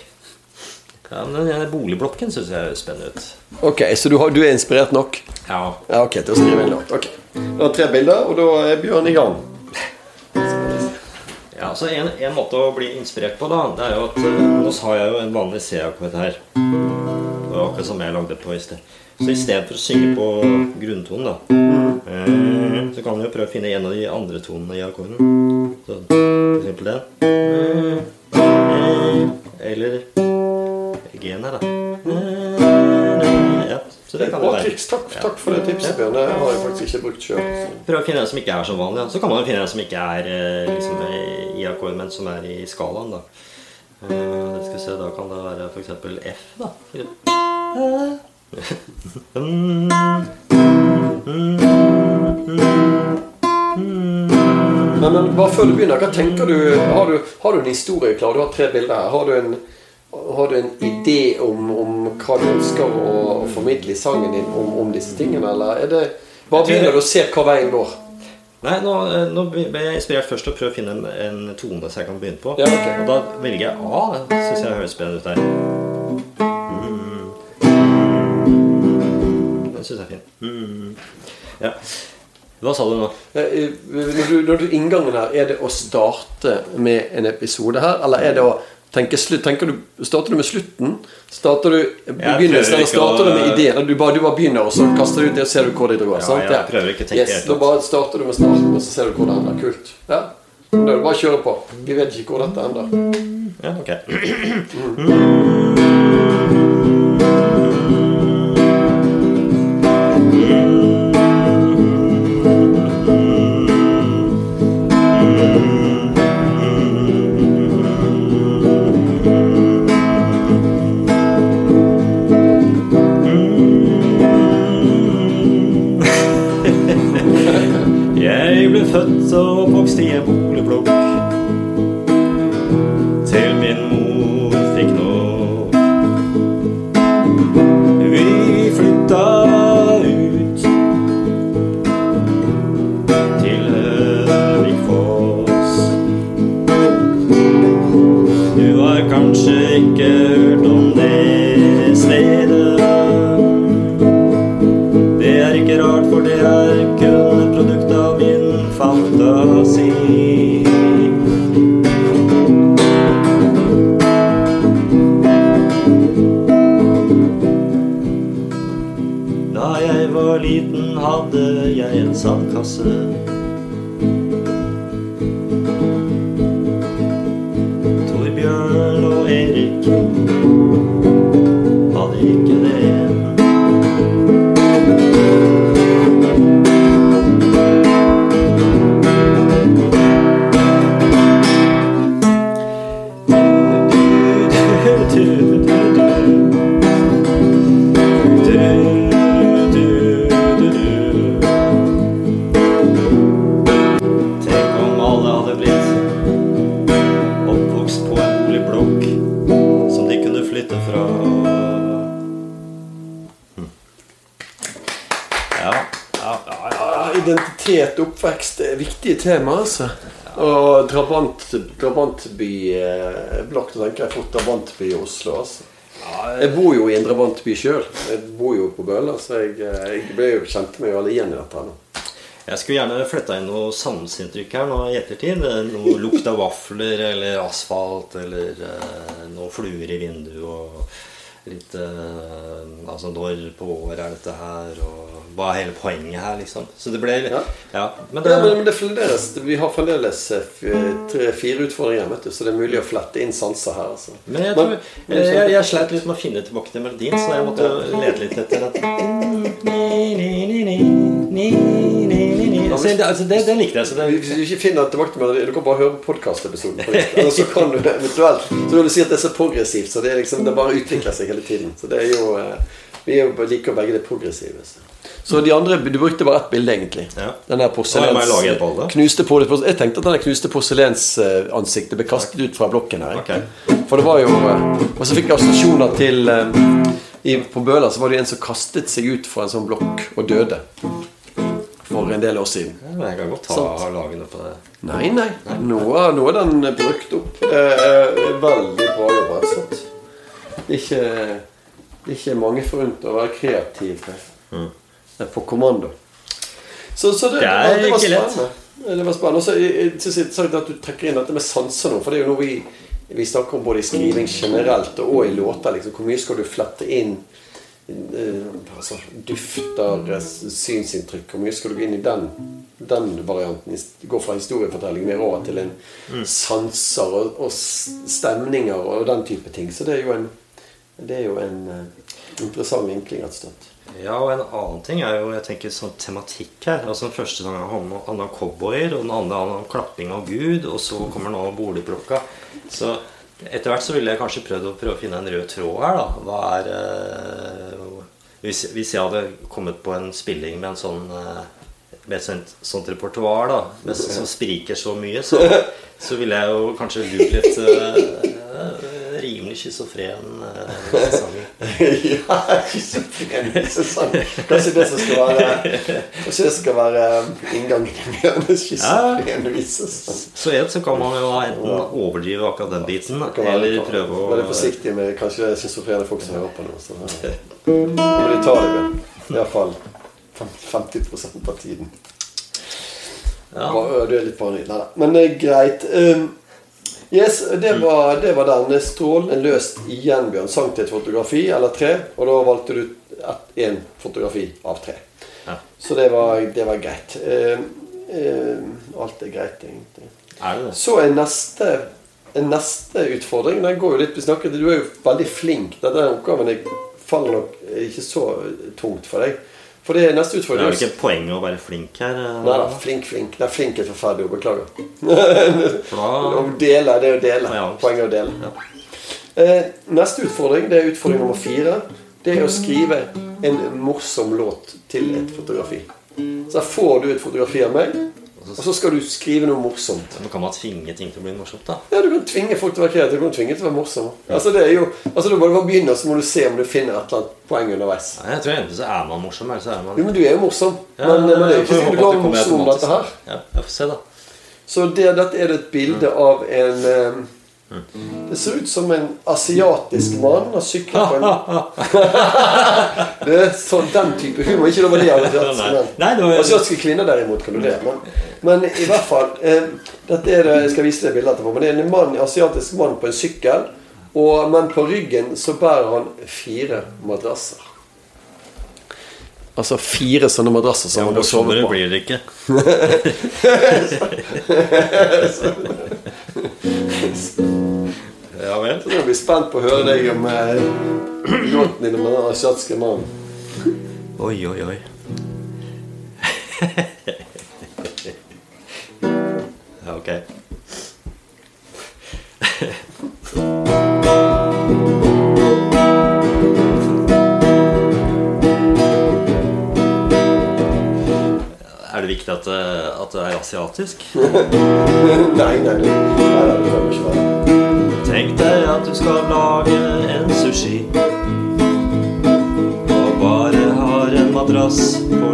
Ja, men Den boligblokken syns jeg høres spennende ut. Ok, Så du, har, du er inspirert nok? Ja, Ja, ok, til å skrive en låt. Ok. Da har tre bilder, og da er Bjørn i gang. Ja, så en, en måte å bli inspirert på, da, det er jo at eh, Nå har jeg jo en vanlig C-akkord her. Det var akkurat som jeg lagde på i sted. Så i stedet for å synge på grunntonen, da, eh, så kan vi jo prøve å finne en av de andre tonene i akkorden. Så for eksempel den. Eh, Eller G-en her, da. Ja, Så det kan det være. Takk, takk for det tipset, Bjørn. Det har jeg faktisk ikke brukt sjøl. Prøv å finne en som ikke er så vanlig. Da. Så kan man jo finne en som ikke er eh, liksom, i akkord, men som er i skalaen. Da. Skal vi se, da kan det være f.eks. F. da. Men, men bare før du begynner, hva tenker du Har du, har du en historie klar? Du har tre bilder her. Har du en, har du en idé om, om hva du ønsker å, å formidle i sangen din om, om disse tingene, eller er det bare begynner du å se hva veien går? Nei, nå, eh, nå ble jeg inspirert først til å prøve å finne en, en tone som jeg kan begynne på. Ja, okay. Og da velger jeg A. Syns jeg høres bedre ut der. Den syns jeg er fin. Mm. Ja. Hva sa du nå? Eh, Når du, når du Inngangen her, er det å starte med en episode her, eller er det å tenke slutt? Du, starter du med slutten? Starter du begynnelsen, eller starter du med ideen? Du bare, du bare begynner, og så kaster du ut det, og ser du hvor det drar? Ja, sant? jeg prøver ikke å tenke yes, helt Da bare starter du med starten, og så ser du hvor det ender. Kult. Ja. Da er det bare å kjøre på. Vi vet ikke hvor dette ender. Ja, ok. Jeg [CLEARS THROAT] og oppvokst i hadde jeg en sandkasse. Tema, altså. Og drabant, drabantbyblokk. Da tenker jeg fort drabantby i Oslo, altså. Jeg bor jo i en drabantby sjøl. Jeg bor jo på Bøler, så jeg, jeg ble jo kjente meg jo alle igjen i dette. her nå. Jeg skulle gjerne flytta inn noe sanseinntrykk her nå i ettertid. Noe lukt av vafler eller asfalt eller eh, noen fluer i vinduet og litt eh, Altså når på året er dette her, og hva er hele poenget her, liksom. Så det ble Ja. Ja. Men det Ja, men, men det fremdeles, vi har fremdeles eh, tre-fire utfordringer, vet du, så det er mulig å flette inn sanser her. altså. Men jeg, tror, jeg, jeg, jeg sleit litt med å finne tilbake til melodien, så jeg måtte lete litt etter den. Altså, det, altså, det, det likte jeg. Så det, Hvis du ikke finner tilbake til melodien, du kan bare høre podkastepisoden. Eller så kan du eventuelt Så vil du si at det er så progressivt, så det, liksom, det bare utvikler seg hele tiden. Så det er jo eh, Vi er liker begge det progressive. Så. Så de andre Du brukte bare ett bilde, egentlig. Ja. Den der Ja, porselens... På Knuste på, jeg tenkte at den knuste porselensansiktet ble kastet ut fra blokken her. Okay. For det var jo eh, Og så fikk jeg assosiasjoner til eh, i, På Bøler så var det en som kastet seg ut fra en sånn blokk og døde. For en del år siden. jeg kan godt ta Sant. lagene på det. Nei, nei. Nå er, nå er den brukt opp. Eh, eh, veldig bra jobba. ikke, ikke mange forunt å være kreativ eh, på kommando. Så, så det, Det er det var spennende. Det var spennende. Og så jeg- jeg det er at du trekker inn dette med sanser nå. For det er jo noe vi, vi snakker om både i skriving generelt og i låter. Liksom. Hvor mye skal du flette inn uh, altså, dufter, eh, synsinntrykk? Hvor mye skal du gå inn i den, den varianten? Gå fra historiefortelling mer over til en sanser og, og stemninger og den type ting. Så det er jo en, det er jo en uh, interessant vinkling, rett og slett. Ja, og en annen ting er jo jeg tenker sånn tematikk her. Altså Den første sangen handler om cowboyer, og den andre handler om klapping av Gud, og så kommer nå boligplukka. Så etter hvert så ville jeg kanskje prøvd å prøve å finne en rød tråd her, da. Hva er eh, hvis, hvis jeg hadde kommet på en spilling med en sånn eh, med et sånt repertoar da, med, som spriker så mye, så, så ville jeg jo kanskje lurt litt eh, rimelig schizofren eh, sanger. [LAUGHS] ja, schizofren sesong. Kanskje det som skal være Kanskje det skal være um, inngangen til schizofren visesang. Så en så kan man jo enten overdrive akkurat den biten, eller prøve å Være forsiktig med kanskje schizofrene folk som hører på nå. Så det med. Iallfall 50 av tiden. Ja. Du er litt paranoid. Nei da. Men det er greit. Um, yes, det var, det var den. Strålen er løst igjen, Bjørn. Sang til et fotografi eller tre. Og da valgte du én fotografi av tre. Ja. Så det var, det var greit. Um, um, alt er greit, egentlig. Er det det? Så er neste, er neste utfordring Den går jo litt besnakket. snakket Du er jo veldig flink. Denne oppgaven jeg faller nok ikke så tungt for deg. For det er neste Det er utfordring. ikke poenget å være flink her? eh, Nei da, flink, flink. Er flink er forferdelig ord. Beklager. [LAUGHS] Da [LAUGHS] Å dele, det er å dele. Ja. Poenget er å dele. Ja. Eh, neste utfordring, det er utfordring nummer fire. Det er å skrive en morsom låt til et fotografi. Så her får du et fotografi av meg, og så skal du skrive noe morsomt. Men kan man tvinge ting til å bli morsomt, da. Ja, Du kan tvinge folk til å være kreative. Du kan tvinge til å være morsom. Altså, det er jo, altså, Du må bare begynne, så må du se om du finner et eller annet poeng underveis. Nei, jeg tror enten så er man morsom, eller så er man Jo, men du er jo morsom. Ja, men, men det er ikke sikkert du kan klarer morsom om dette her. Ja, jeg får se, da. Så det, dette er et bilde av en eh, Det ser ut som en asiatisk mann har sykla på en [LAUGHS] Det er sånn den type humor. Ikke å le av asiatiske menn. Det var- Asiatiske kvinner derimot kan du le. Men, men i hvert fall eh, dette er det, Jeg skal vise deg bildet etterpå. Men det er en mann, asiatisk mann på en sykkel. Og, men på ryggen så bærer han fire madrasser. Altså fire sånne madrasser som Ja, han må sove på. blir det ikke. [LAUGHS] [LAUGHS] Ja vel. Så jeg blir spent på å høre deg om eh, [CLEARS THROAT] låten din om den asiatiske mannen. Oi, oi, oi. [LAUGHS] ok. [LAUGHS] Er det viktig at, det- at det er asiatisk? [LAUGHS] nei, nei, nei, nei, det kan ikke være. Skal lage en sushi. Og bare har en madrass på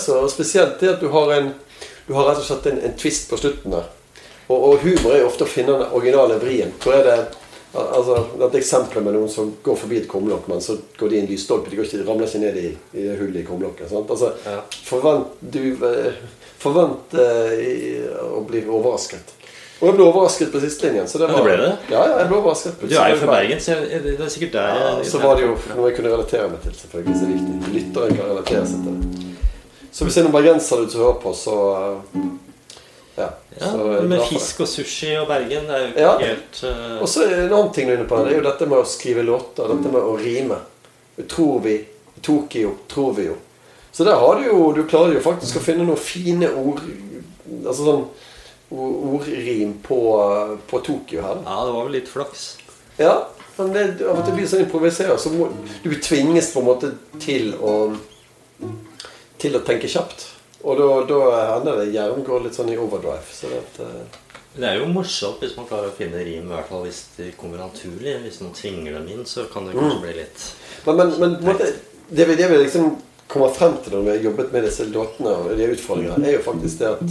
altså. Og Spesielt det at du har en Du har rett og slett en, en twist på slutten der. Og, og humor er jo ofte å finne den originale vrien. Hvor er det Altså, Dette eksempelet med noen som går forbi et kumlokk, men så går de i en lysstolpe. De går ikke, ramler ikke ned i, i hullet i kumlokket. Altså, Ja. Forvent du eh, Forvent eh, å bli overrasket. Og jeg ble overrasket på sistelinjen. Så Ja, det ble det? Ja, ja, jeg ble overrasket. Du er jo fra Bergen, så jeg- det er sikkert der Ja, så var det jo noe jeg kunne relatere meg til, selvfølgelig. Så er viktig. Lytteren kan relatere seg til det. Så hvis det er noen bergensere ute som hører på, så uh, Ja. Ja, så Med fisk og sushi og Bergen, det er jo ikke Ja. helt uh... Og så er det en annen ting du er inne på. Det er jo dette med å skrive låter. Dette med å rime. Tror vi. Tokyo. Tror vi jo. Så der har du jo Du klarer jo faktisk å finne noen fine ord Altså sånn ordrim på, på Tokyo her. Ja, det var vel litt flaks. Ja, men det, av og til blir sånn improvisert. Så må, du tvinges på en måte til å Til å tenke kjapt. Og da, da hender det hjernen går litt sånn i overdrive. Så det, eh, Det er jo morsomt hvis man klarer å finne rim, i hvert fall hvis de kommer naturlig. Hvis man tvinger dem inn, så kan det kanskje bli litt men, men, men måte, det, vi, det vi liksom kommer frem til når vi har jobbet med disse låtene og de utfordringene, er jo faktisk det at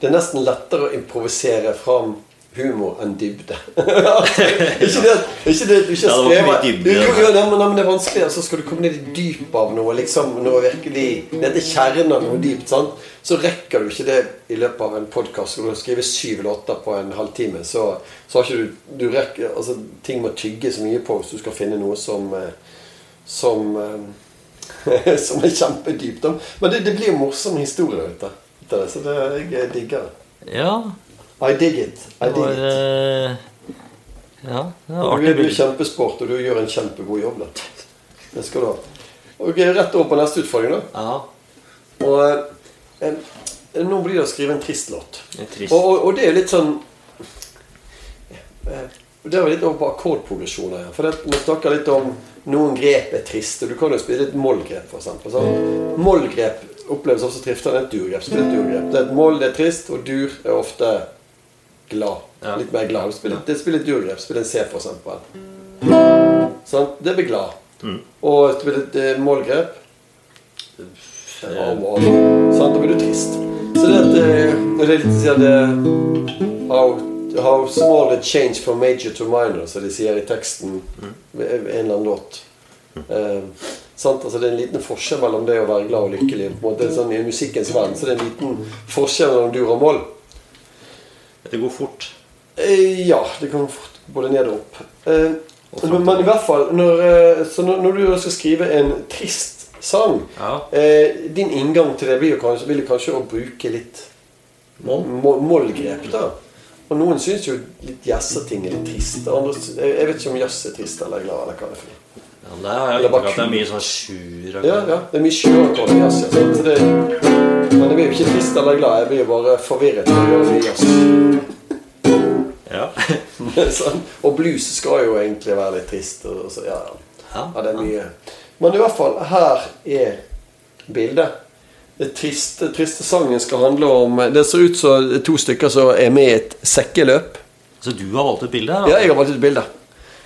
det er nesten lettere å improvisere fram humor enn dybde. [LAUGHS] ikke det ikke det du ikke har skrevet. Jo, jo, men, det er vanskelig. Så skal du komme ned i dypet av noe, liksom, noe virkelig Ned til kjernen av noe dypt. sant? Så rekker du ikke det i løpet av en podkast. Skal du skrive syv låter på en halvtime, så, så har ikke du, du rekker, altså, Ting må tygge så mye på hvis du skal finne noe som eh, Som eh, [LAUGHS] Som er kjempedypt. Men det, det blir jo morsomme historier ut av det. Så det, jeg digger det. Ja. I dig it. I dig var it. eh, Ja, det var Du, artig. du er kjempesport, og du gjør en kjempegod jobb. Da. Det skal du ha. Ok, Rett over på neste utfordring. da Ja. Og eh, Nå blir det å skrive en trist låt. En trist. Og, og, og det er litt sånn eh, Det er litt over på akkordprogresjoner. her. For det, vi snakker litt om noen grep er triste. Du kan jo spille et mollgrep, f.eks. Sånn. Mollgrep oppleves også triftende. et durgrep. Spill et durgrep. Det er et moll, det er trist, og dur er ofte glad. Ja. Litt mer glad. Spill, det spiller et durgrep. Spill en C, f.eks. Sånn, det blir glad. Mm. Og spill et målgrep. mollgrep ja, wow. Da blir du trist. Så det at eh, det er litt sånn det, how, how small a change from major to minor, som de sier i teksten ved en eller annen låt. Eh, sant? Altså, det er en liten forskjell mellom det å være glad og lykkelig. På en måte, sånn, I musikkens verden så det er en liten forskjell mellom dur og moll. Det går fort. Eh, ja, det kan fort både ned og opp. Eh, Og men, i hvert fall når, eh, Så når, når du skal skrive en trist sang Ja. eh, Din inngang til det blir jo kanskje, vil kanskje å bruke litt Moll. mollgrep. da Og noen syns jo litt jazzeting er litt trist. Andre, jeg vet ikke om jazz er trist eller glad. eller hva det er for. Ja, Det har jeg inntrykk av at det er mye sånn sjur Ja, ja, det er mye sjur i jazz. Ja, så det, men jeg blir jo ikke trist eller glad. Jeg blir jo bare forvirret. Ja. [LAUGHS] sånn. Og blues skal jo egentlig være litt trist. Så, ja, ja. Det er mye. Men i hvert fall, her er bildet. Den triste, triste sangen skal handle om Det ser ut som er to stykker som er med i et sekkeløp. Så du har valgt et bilde? Ja, jeg har valgt ut bilde.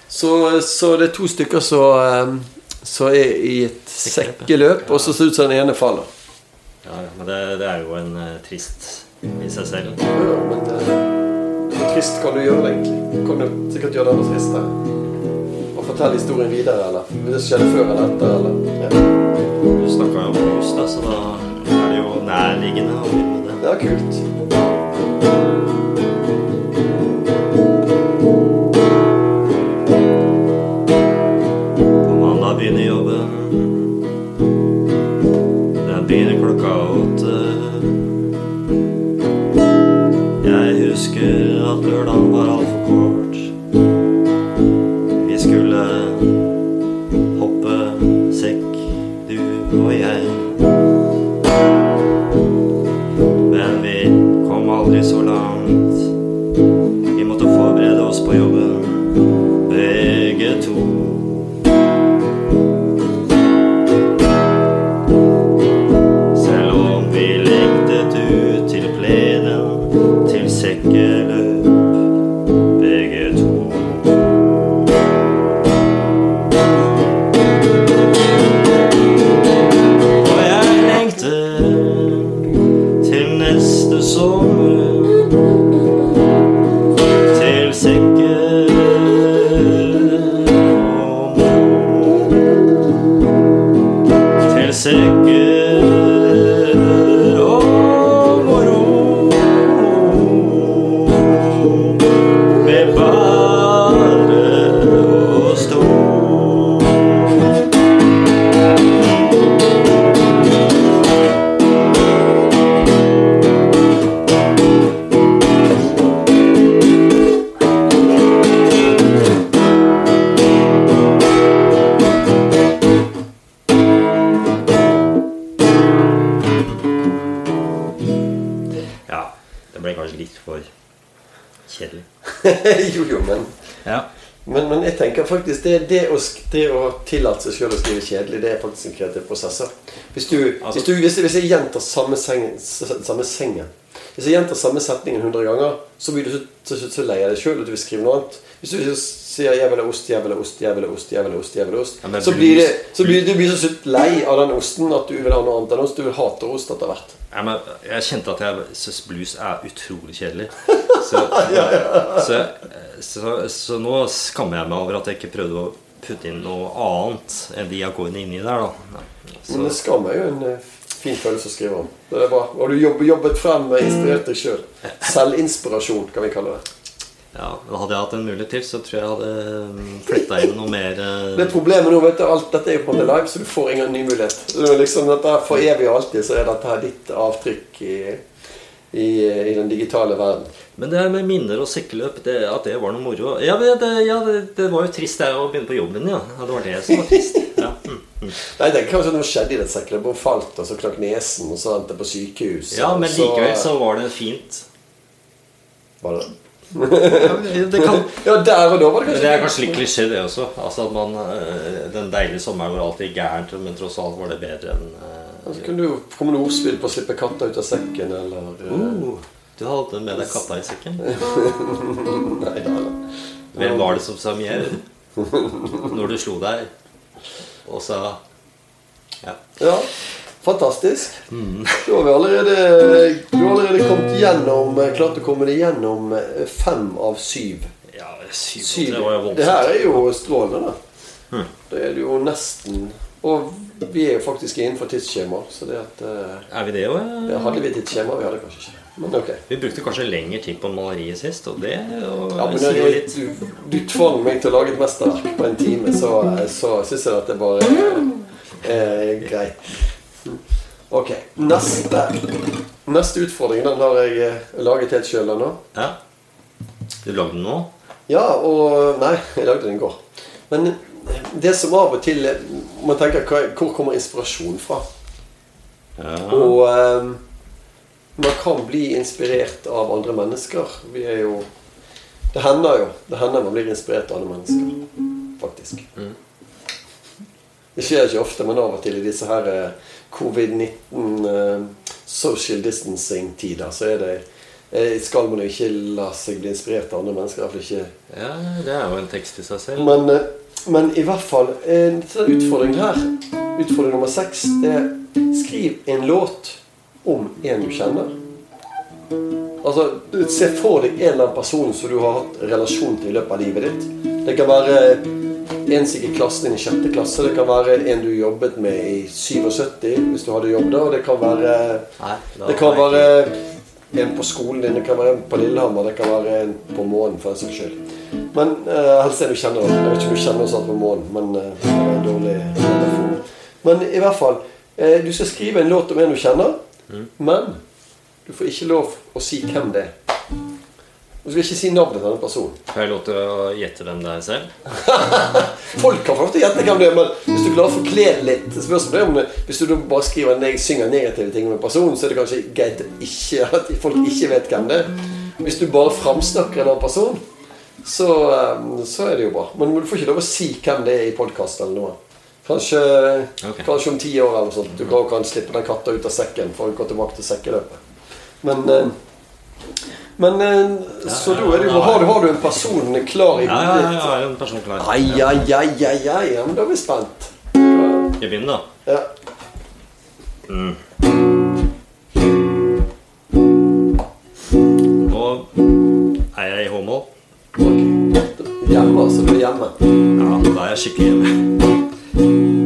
Så, så det er to stykker som eh, er i et sekkeløp, og så ser det ut som den ene faller. Ja, ja, men det, det er jo en eh, trist i seg selv. Ja, men det, hvor trist kan du gjøre det, egentlig? Du kan jo sikkert gjøre det enda tristere. Og fortelle historien videre, eller hvis det skjedde før eller etter, eller ja. Du snakka jo om hus, da, så da er det jo nærliggende å begynne med det. Det er kult. Det, det, å, det å tillate seg sjøl å skrive kjedelig, det er faktisk en kreativ prosess. Hvis, du, Altså- hvis, du, hvis, hvis jeg gjentar samme, seng, s- samme sengen Hvis jeg gjentar samme setningen 100 ganger, så blir du så, så, så, så lei av deg sjøl at du vil skrive noe annet. Hvis du sier 'jeg vil ha ost, jeg vil ha ost, jeg vil ha ost', jeg vil ha ost, jeg vil ha ost Ja, så blir det, så blir du blir så lei av den osten at du vil ha noe annet enn ost. Du vil hate ost etter hvert. Ja, men jeg kjente at jeg syns blues er utrolig kjedelig. [LAUGHS] Så, [LAUGHS] så, så, så nå skammer jeg meg over at jeg ikke prøvde å putte inn noe annet enn de akkordene inni der. da Men det skam er jo en eh, fin følelse å skrive om. Det er bra. Og du jobbet, jobbet frem og inspirert deg sjøl. Selvinspirasjon, kan vi kalle det. ja, Hadde jeg hatt en mulighet til, så tror jeg jeg hadde flytta inn noe mer eh, Det problemet nå, vet du, alt dette er jo på en live, så du får ingen ny mulighet. Er liksom dette For evig og alltid så er dette her ditt avtrykk i, i, i den digitale verden. Men det her med minner og sekkeløp, det, at det var noe moro Ja, det, ja, det, det var jo trist det å begynne på jobben, ja. ja. Det var det som var trist. [LAUGHS] Ja. Mm, mm. Nei, det er kanskje noe skjedde i det sekket. Hun falt, og så knakk nesen, og så endte på sykehus. ja, men så- likevel så var det fint. Var det Det, kan, [LAUGHS] Ja, der og da var det kanskje det er kanskje litt klisjé, det også. Altså at man eh, Den deilige sommeren var alltid gærent, men tross alt var det bedre enn eh, Så kunne du komme med ordspill på å slippe katta ut av sekken, eller uh, Du har alltid med deg katta i sekken? [LAUGHS] Nei, da. Hvem var det som sa mjau når du slo deg og sa Ja. Ja, fantastisk. Da har vi allerede, du har allerede kommet gjennom, eh, klart å komme deg gjennom eh, fem av syv. ja syv, syv. Det var jo Det her er jo strålende, da. Hmm. Det er det jo nesten Og vi er jo faktisk innenfor tidsskjema, så det at eh, Er vi det òg? ja, Hadde vi tidsskjema? Vi hadde kanskje ikke. Men ok. Vi brukte kanskje lengre tid på maleriet sist, og det og, Ja, men når litt. du, du tvang meg til å lage et mesterverk på en time, så, så syns jeg at det bare er eh, greit. Ok. Neste Neste utfordring den har jeg eh, laget helt sjøl nå. Ja. Du lagde den nå? Ja, og Nei, jeg lagde den i går. Men det som av og til Man tenker hvor kommer inspirasjon fra? Ja. Og eh, man kan bli inspirert av andre mennesker. Vi er jo Det hender jo. Det hender man blir inspirert av andre mennesker. Faktisk. Mm. Det skjer ikke ofte, men av og til i disse her eh, covid-19 eh, social distancing-tider, så er det eh, skal man jo ikke la seg bli inspirert av andre mennesker. ikke ja, det er jo en tekst i seg selv. men, eh, men i hvert fall en sånn utfordring her Utfordring nummer seks er Skriv en låt om en du kjenner. Altså, Se for deg en eller annen person som du har hatt relasjon til i løpet av livet ditt. Det kan være en som gikk i klassen din i sjette klasse. Det kan være en du jobbet med i 77, hvis du hadde jobb da. Og det kan være Nei, det kan være en på skolen din, det kan være en på Lillehammer, det kan være en på månen, for den saks skyld. Men uh, helst er du kjenner. Jeg vet ikke om du kjenner oss alt på månen, men uh, det var en dårlig metafor. Men i hvert fall, uh, du skal skrive en låt om en du kjenner, men du får ikke lov å si hvem det er. Du skal ikke si navnet til denne personen. Får jeg lov til å gjette hvem det er selv? [LAUGHS] Folk kan få gjette hvem det er, men hvis du klarer å forklare litt det spørs om det om det, Hvis du bare skriver neg synger negative ting om en person, så er det kanskje greit at folk ikke vet hvem det er. Hvis du bare framsnakker en annen person, så, eh, så er det jo bra. Men du får ikke lov å si hvem det er i podkast eller noe. Kanskje, okay. kanskje om ti år eller sånt. Du kan, kan slippe den katta ut av sekken for å gå tilbake til sekkeløpet. Men eh, men eh, Så da er det jo har, du- har du en person klar i Ja, ja, ja, jeg er en person klar. Ai, ai, ai, ai, ai. Ja, men da er vi spent. Skal jeg begynne, da? Ja. Nå er jeg i Håmål. Ok. Hjemme, altså. Du er hjemme. Ja, da er jeg skikkelig hjemme.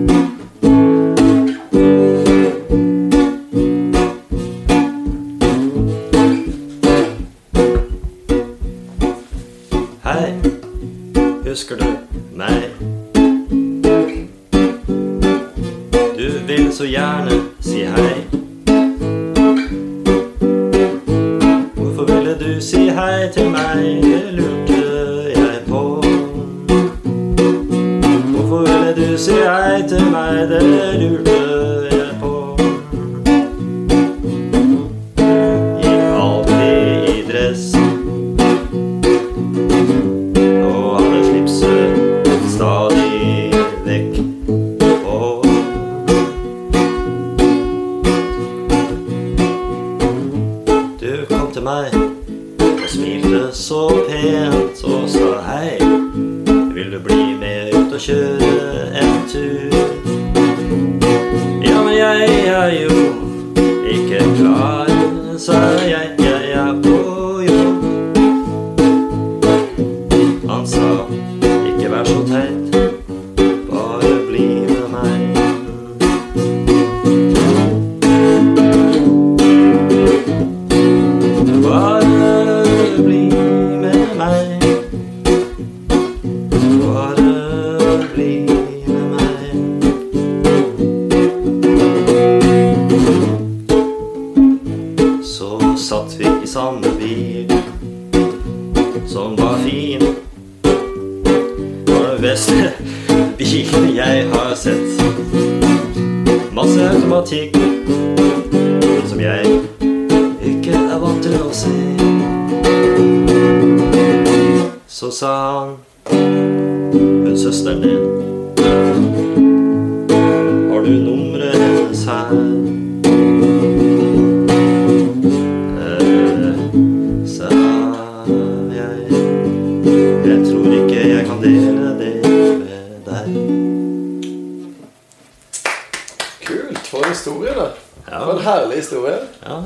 Da. var en herlig historie. Ja,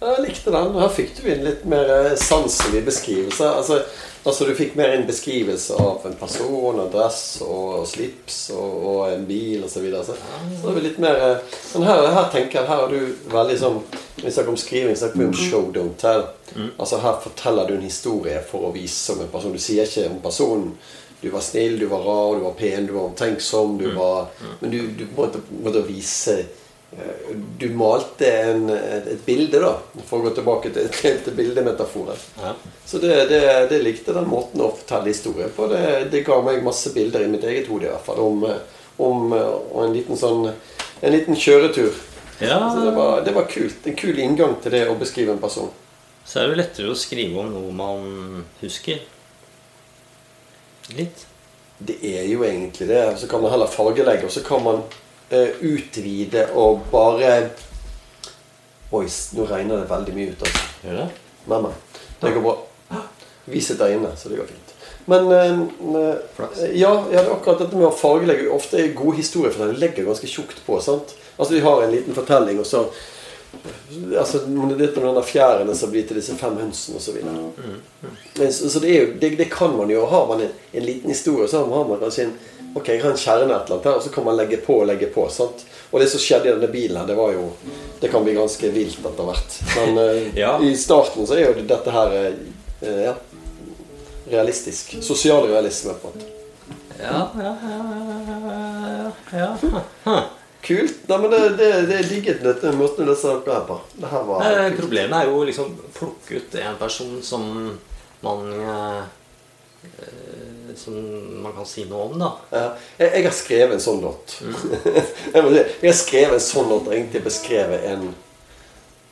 Jeg likte den. Her fikk du inn litt mer eh, sanselig beskrivelse. Altså, altså Du fikk mer en beskrivelse av en person, adress og slips og, og en bil osv. Så, videre. så så det var litt mer eh, Men her, her tenker jeg Her har du veldig sånn Når vi snakker om skriving, snakker vi om show, don't tell. Altså Her forteller du en historie for å vise om en person. Du sier ikke om personen du var snill, du var rar, du var pen, du var omtenksom. Du var, Men du, du måtte, måtte vise Du malte en, et, bilde, da, for å gå tilbake til, til, bildemetaforen. ja. Så det, det, det likte den måten å fortelle historien på. Det, det ga meg masse bilder i mitt eget hode, i hvert fall. Om, om eh, en liten sånn En liten kjøretur. ja. Så det var, det var kult. En kul inngang til det å beskrive en person. Så er det jo lettere å skrive om noe man husker. Litt. Det er jo egentlig det. Så kan man heller fargelegge, og så kan man utvide og bare Oi, nå regner det veldig mye ut. Altså. Gjør det? Men, men. Det går bra. Vi sitter inne, så det går fint. Men eh, eh, ja, ja, det akkurat dette med å fargelegge Ofte er gode historiefortellinger legger ganske tjukt på. sant? Altså De har en liten fortelling, og så altså, Dette med denne fjærene som blir til disse fem hønsene osv. Så, så det, er jo, det, det kan man jo. Har man en, en liten historie, så har man kanskje en Ok, jeg har en kjerne et eller annet her, og så kan man legge på og legge på. sant? Og det som skjedde i denne bilen her, det var jo Det kan bli ganske vilt etter hvert. Men [LAUGHS] eh, Ja. i starten så er jo dette her eh, ja, realistisk. Sosialrealisme, på en måte. Ja, ja, ja, ja, ja, ja. Kult. Nei, men det, det, det er digget dette måten å løse dette her på. Det her var Eh, Problemet er jo liksom plukke ut en person som man eh, eh, Som man kan si noe om, da. Ja, jeg, jeg har skrevet en sånn låt. [LAUGHS] jeg, jeg har skrevet en sånn låt og egentlig beskrevet en,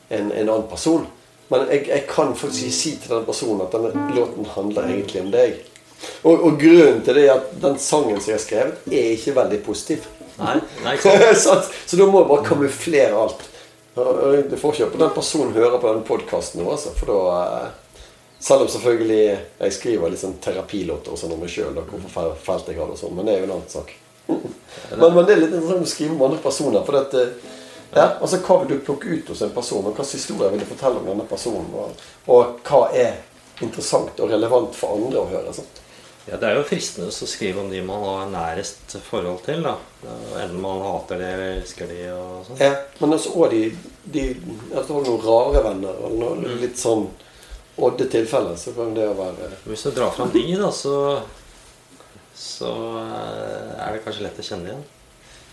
en, en annen person. Men jeg, jeg kan faktisk si til den personen at denne låten handler egentlig om deg. Og, og grunnen til det er at den sangen som jeg har skrevet, er ikke veldig positiv. Nei, nei så, [LAUGHS] så da må jeg bare kamuflere alt. Du får ikke på den personen hører på den podkasten nå, altså. For da eh, Selv om selvfølgelig jeg skriver liksom sånn terapilåter og sånn om meg sjøl, hvor fælt jeg har det og sånn, men det er jo en annen sak. [LAUGHS] men, men det er litt interessant å skrive om andre personer. For dette, ja, altså, hva vil du plukke ut hos en person, og hvilken historie vil du fortelle om denne personen? Og, og hva er interessant og relevant for andre å høre? Sant? Ja, Det er jo fristende å skrive om de man har nærest forhold til. da Enten man hater de eller elsker de og sånn. Ja, men også også de, de at du har noen rare venner, eller noe litt sånn odde tilfeller, så kan det jo være Hvis du drar fram de, da, så Så eh, er det kanskje lett å kjenne igjen.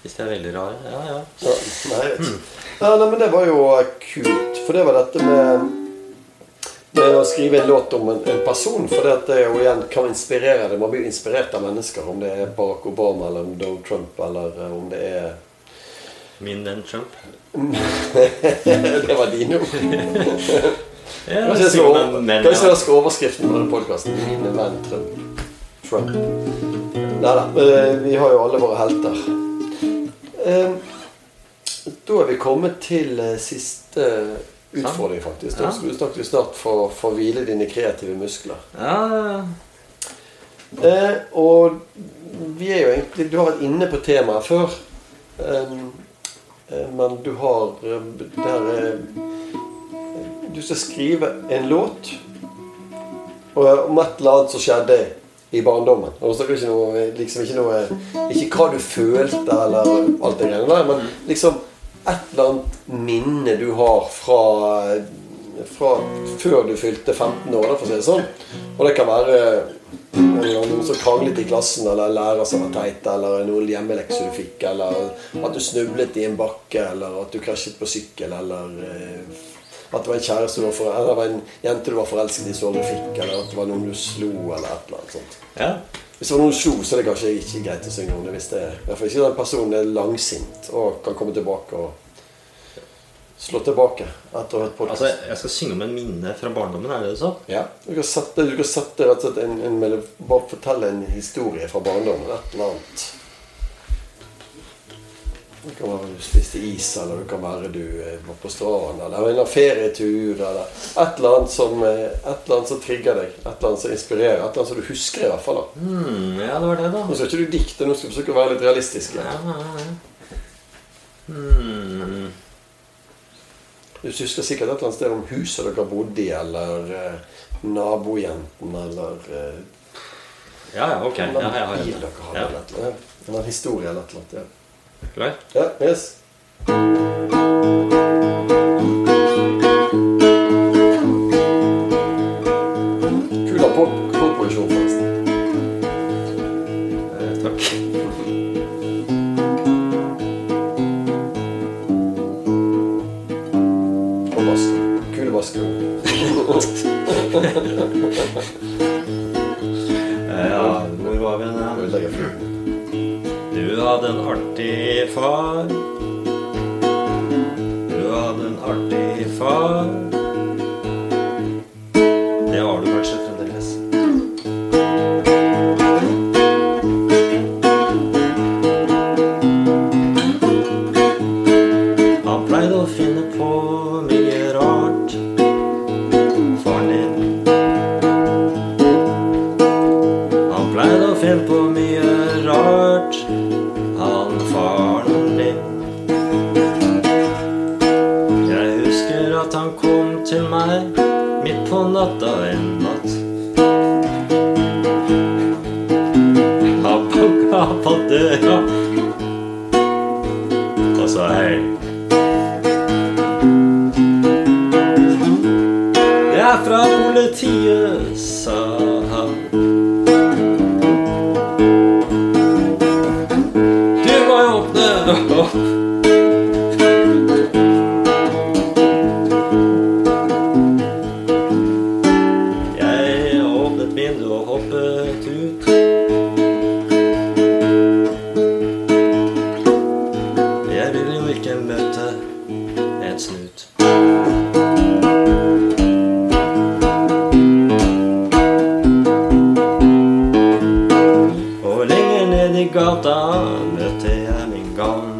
Hvis de er veldig rare. Ja, ja. ja, Nei, mm. Ja, nei, men det var jo kult. For det var dette med med å skrive en låt om en, en person. For det, det jo igjen kan inspirere det. Man blir inspirert av mennesker. Om det er Barack Obama eller om Donald Trump eller eh, om det er Min venn Trump. [LAUGHS] Det var dine ord. [LAUGHS] Ja, det er men, kanskje det skal overskriften på denne podkasten. Mine menn Trump. Trump. Nei da. eh, Vi har jo alle våre helter. Eh, Da er vi kommet til eh, siste utfordring, faktisk. Da skal du snart, for å få hvile dine kreative muskler. Ja, Eh, og vi er jo egentlig Du har vært inne på temaet før. Eh, eh, men du har der eh, Du skal skrive en låt om et eller annet som skjedde i barndommen. Og så er det ikke noe, liksom ikke noe Ikke hva du følte, eller alt det greiene der, men liksom et eller annet minne du har fra, fra før du fylte 15 år, for å si det sånn. Og det kan være noen som kranglet i klassen, eller lærer som var teit, eller noen hjemmelekser du fikk, eller at du snublet i en bakke, eller at du krasjet på sykkel, eller eh, at det var en kjæreste du var eller var en jente du var forelsket i som du fikk, eller at det var noen du slo, eller et eller annet sånt. Ja. Hvis det var noen du slo, så er det kanskje ikke greit å synge om det. Hvis det er, Derfor ikke den personen er langsint og kan komme tilbake og slå tilbake etter å ha. Altså, jeg skal synge om en minne fra barndommen, er det det så? Ja, du kan sette, du kan sette rett og slett en, en, Bare fortelle en historie fra barndommen. Et eller annet. Det kan være du spiste is, eller det kan være du eh, var på stranden, eller en ferietur, eller et eller annet som, eh, som trigger deg. Et eller annet som inspirerer. Et eller annet som du husker, i hvert fall. da. Hmm, ja, det var det, da. Nå skal ikke du dikte, nå skal du forsøke å være litt realistisk. Ja, ja, ja. Hmm. Du husker sikkert et eller annet sted om huset dere bodde i, eller eh, nabojenten, eller eh, Ja, ja, ok. Ja, bil dere hadde, Ja. eller eller annet. Ja. En historie eller et eller annet. Ja. Klar? Ja, yes. Kul på rapportproduksjon, forresten. Eh, takk. Og bass. Kule basker. [LAUGHS] hadde en artig far. Du hadde en artig far. Møtte jeg min gamle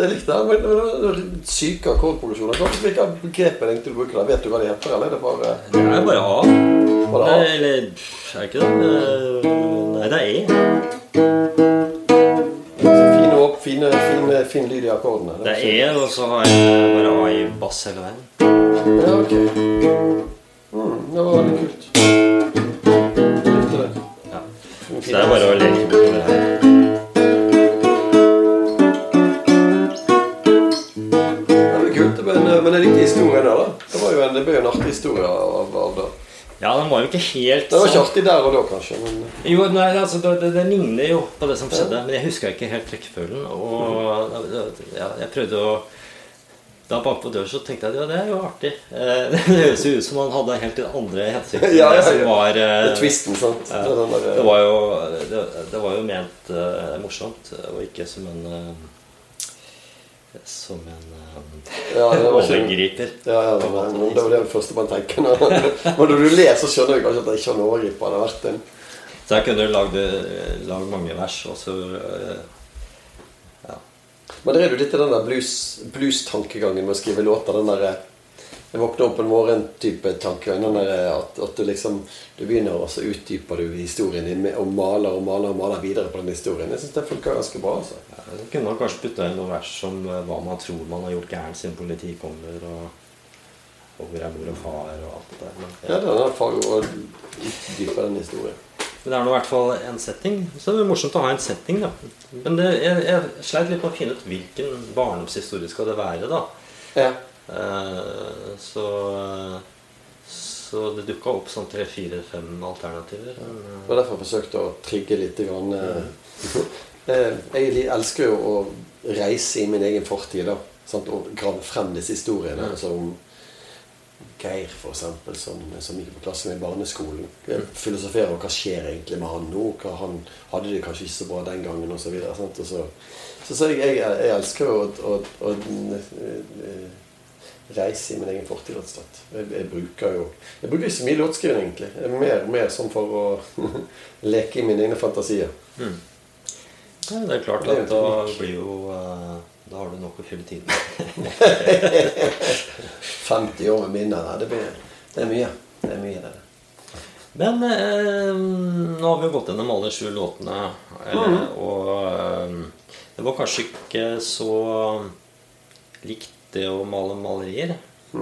Jeg likte jeg Men, det. Men, men, det syke akkordproduksjoner. Hvilke begrep er det egentlig du bruker? der? Vet du hva de heter, eller er det bare Det er bare A. Bare A? Nei, Eller er ikke det? Eh, Nei, det er E. så fine, opp, fine, fine, fin lyd i akkordene? Det er E, og så har jeg bare A i bass hele veien. Ja, ok. Mm, det var veldig kult. Likte det. Ja. Så det er bare å leke med. Det var Det, ble jo en artig historie av, av det. Ja, den var jo ikke helt Det var ikke artig alltid der og da, kanskje. Men Jo, nei, altså, det, det, det ligner jo på det som skjedde, men jeg huska ikke helt rekkefølgen. Og ja, jeg prøvde å Da bak på døren så tenkte jeg at ja, det er jo artig. Eh, [LAUGHS] Det høres jo ut som han hadde helt andre hensikter. Ja, ja, ja. var det eh, er twisten, sant. Ja, Det det var jo, det, det var jo ment eh, morsomt, og ikke som en eh, Som en uh, Ja, det var ikke. Ja, ja, det, var, det var det første man tenker når, når du ler, så skjønner du kanskje at det ikke har noe vært en Så jeg kunne lagd mange vers, og så ja. Men er jo litt i den der blues- blues-tankegangen med å skrive låter. Den der Jeg våkner opp en morgen-type tankegang. At, at du liksom Du begynner, og så utdyper du historien din og maler og maler og maler videre på den historien. Jeg syns det funker ganske bra. altså. ja, du kunne kanskje putta inn noen vers om eh, hva man tror man har gjort gærent siden politiet kommer, og, og hvor er mor og far, og alt det der. Men, Ja, det er den fag å utdype den historien. Men det er nå i hvert fall en setting. Så det er morsomt å ha en setting, da. Men det, jeg, jeg sleit litt med å finne ut hvilken barndomshistorie skal det være, da. Ja. Eh, så Så det dukka opp sånn tre-fire-fem alternativer. Men, Det var derfor jeg forsøkte å trigge litt. Grann, eh, [LAUGHS] eh, jeg elsker jo å reise i min egen fortid da, og grave frem disse historiene. Som Geir, for eksempel, som, som gikk på klasse med i barneskolen. Jeg Filosoferer hva skjer egentlig med han nå. Hva han hadde det kanskje ikke så bra den gangen, osv. Så, videre. Og så, så, så jeg, jeg, jeg elsker jo å, å, å eh, reise i min egen fortid, rett og slett. Jeg, jeg bruker jo Jeg bruker ikke så mye låtskriving, egentlig. Jeg er Mer, mer sånn for å [LAUGHS] leke i mine egne fantasier. ja, det er klart at da blir jo uh, Da har du nok å fylle tiden 50 [LAUGHS] år med minner. nei, Det, blir, det er mye. Det er mye, det. Men eh, nå har vi jo gått gjennom alle sju låtene, eller, og eh, det var kanskje ikke så likt det å male malerier. [LAUGHS]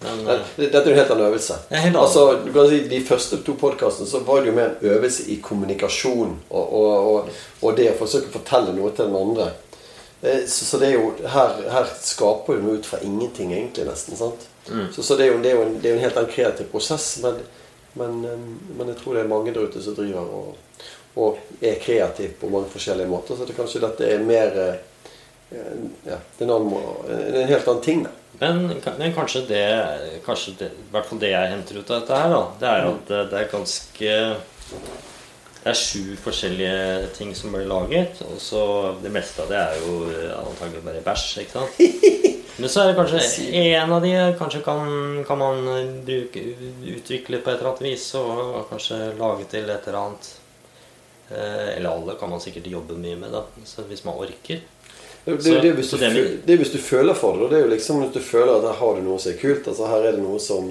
Men eh, Dette er jo en helt annen øvelse. Helt. Altså, du kan si De første to podkastene så var det jo mer en øvelse i kommunikasjon og, og, og, og det å forsøke å fortelle noe til den andre. Eh, Så, så det er jo, her, her skaper du noe ut fra ingenting, egentlig, nesten. sant? Så, så det er jo, det er en, det er jo en helt annen kreativ prosess. Men, men, eh, men jeg tror det er mange der ute som driver og, er kreative på mange forskjellige måter. Så det, kanskje dette er mer Ja, det er en, annen, en helt annen ting. da. Men, men kanskje, det, kanskje det I hvert fall det jeg henter ut av dette her, da, det er at det, det er ganske Det er sju forskjellige ting som blir laget, og så det meste av det er jo eh, antagelig bare bæsj, ikke sant? [LAUGHS] Men så er det kanskje en av de kanskje kan, kan man bruke, utvikle på et eller annet vis, og kanskje lage til et eller annet. Eh, Eller alle kan man sikkert jobbe mye med, da, så hvis man orker. Det, det, det, er hvis du, det det er hvis du føler for det. og Det er jo liksom hvis du føler at her har du noe som er kult. altså Her er det noe som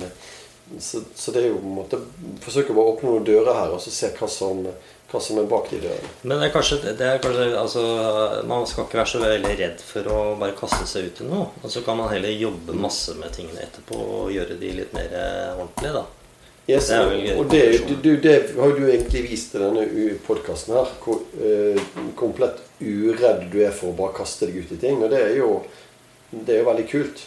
Så, så det er jo på en måte Forsøke å bare åpne noen dører her og så se hva som, hva som er bak de dørene. Men det er kanskje, det er kanskje altså, Man skal ikke være så veldig redd for å bare kaste seg ut i noe. Og så kan man heller jobbe masse med tingene etterpå og gjøre de litt mer eh, ordentlige, da. Yes, Det og det, du, det har jo du egentlig vist i denne podkasten her. Hvor eh, komplett uredd du er for å bare kaste deg ut i ting. Og det er jo, det er jo veldig kult.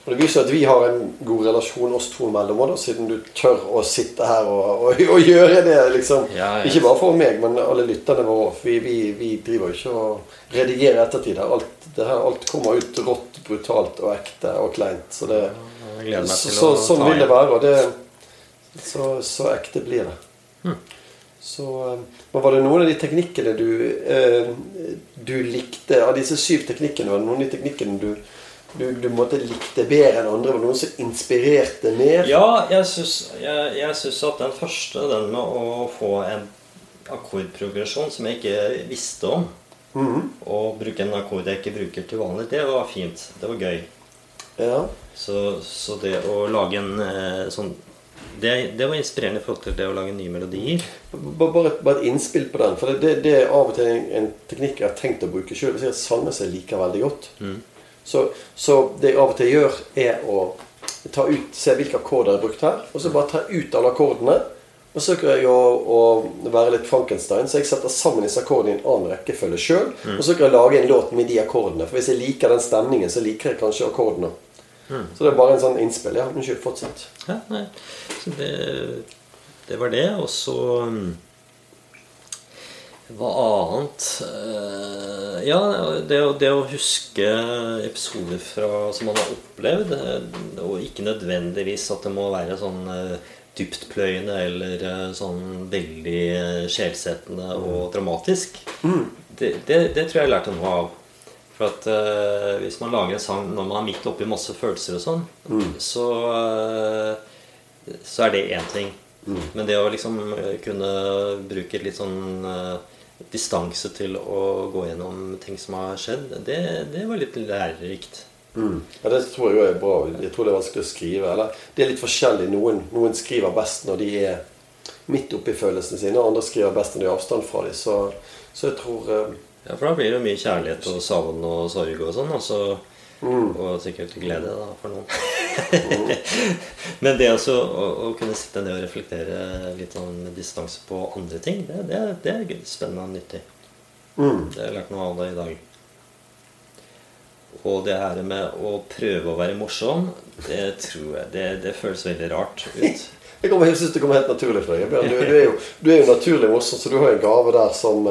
Og det viser at vi har en god relasjon oss to imellom også, siden du tør å sitte her og, og, og gjøre det. liksom. Ja, ja. Ikke bare for meg, men alle lytterne våre. Vi, vi, vi driver ikke og redigerer ettertid. her. Alt, det her, alt kommer ut rått, brutalt og ekte og kleint. Så det, Jeg så, så, sånn vil det være. Og det, så, så ekte blir det. Hm. Så, eh, men Var det noen av de teknikkene du, eh, du likte Av disse syv teknikkene, var det noen av de teknikkene du, du, du måtte likte bedre enn andre? Var det noen som inspirerte mer? Ja, jeg syns, jeg, jeg syns at den første, den med å få en akkordprogresjon som jeg ikke visste om, Mhm. og bruke en akkord jeg ikke bruker til vanlig, det var fint. Det var gøy. Ja. Så, så det å lage en eh, sånn det, det var inspirerende i forhold til det å lage nye melodier. Bare, bare, et, innspill på den. For det, det, er av og til en, teknikk jeg har tenkt å bruke sjøl. Sanger som jeg liker veldig godt. Så, så det jeg av og til gjør, er å ta ut, se hvilke akkorder jeg har brukt her. Og så bare ta ut alle akkordene. Og så søker jeg å, å være litt Frankenstein, så jeg setter sammen disse akkordene i en annen rekkefølge sjøl. Og så søker jeg å lage en låt med de akkordene. For hvis jeg liker den stemningen, så liker jeg kanskje akkordene. Så det er bare en sånn innspill. Ja, unnskyld. Fortsett. Ja, nei. Så det, det var det. Og så mm, Hva annet Eh, Ja, det, det å huske episoder fra, som man har opplevd, eh, og ikke nødvendigvis at det må være sånn eh, dyptpløyende eller sånn veldig sjelsettende og dramatisk. Det, det, det tror jeg jeg lærte noe av. For at eh, Hvis man lager en sang når man er midt oppi masse følelser og sånn, så, eh, så er det én ting. Men det å liksom eh, kunne bruke litt sånn eh, distanse til å gå gjennom ting som har skjedd, det, det var litt lærerikt. Ja, Det tror jeg er bra. Jeg tror det er vanskelig å skrive. Eller det er litt forskjellig. Noen, noen skriver best når de er midt oppi følelsene sine, og andre skriver best når de har avstand fra dem. Så, så jeg tror eh, Ja, For da blir det mye kjærlighet og savn og sorg og sånn. Og, mm. og sikkert glede da, for noen. [LAUGHS] Men det altså, å, å kunne sitte ned og reflektere litt sånn med distanse på andre ting, det, det, det er spennende og nyttig. Det har jeg lært noe av det i dag. Og det her med å prøve å være morsom, det tror jeg Det, det føles veldig rart ut. [LAUGHS] Jeg kommer, jeg synes det kommer helt naturlig for deg. Du, du, er jo, du er jo naturlig morsom, så du har en gave der som,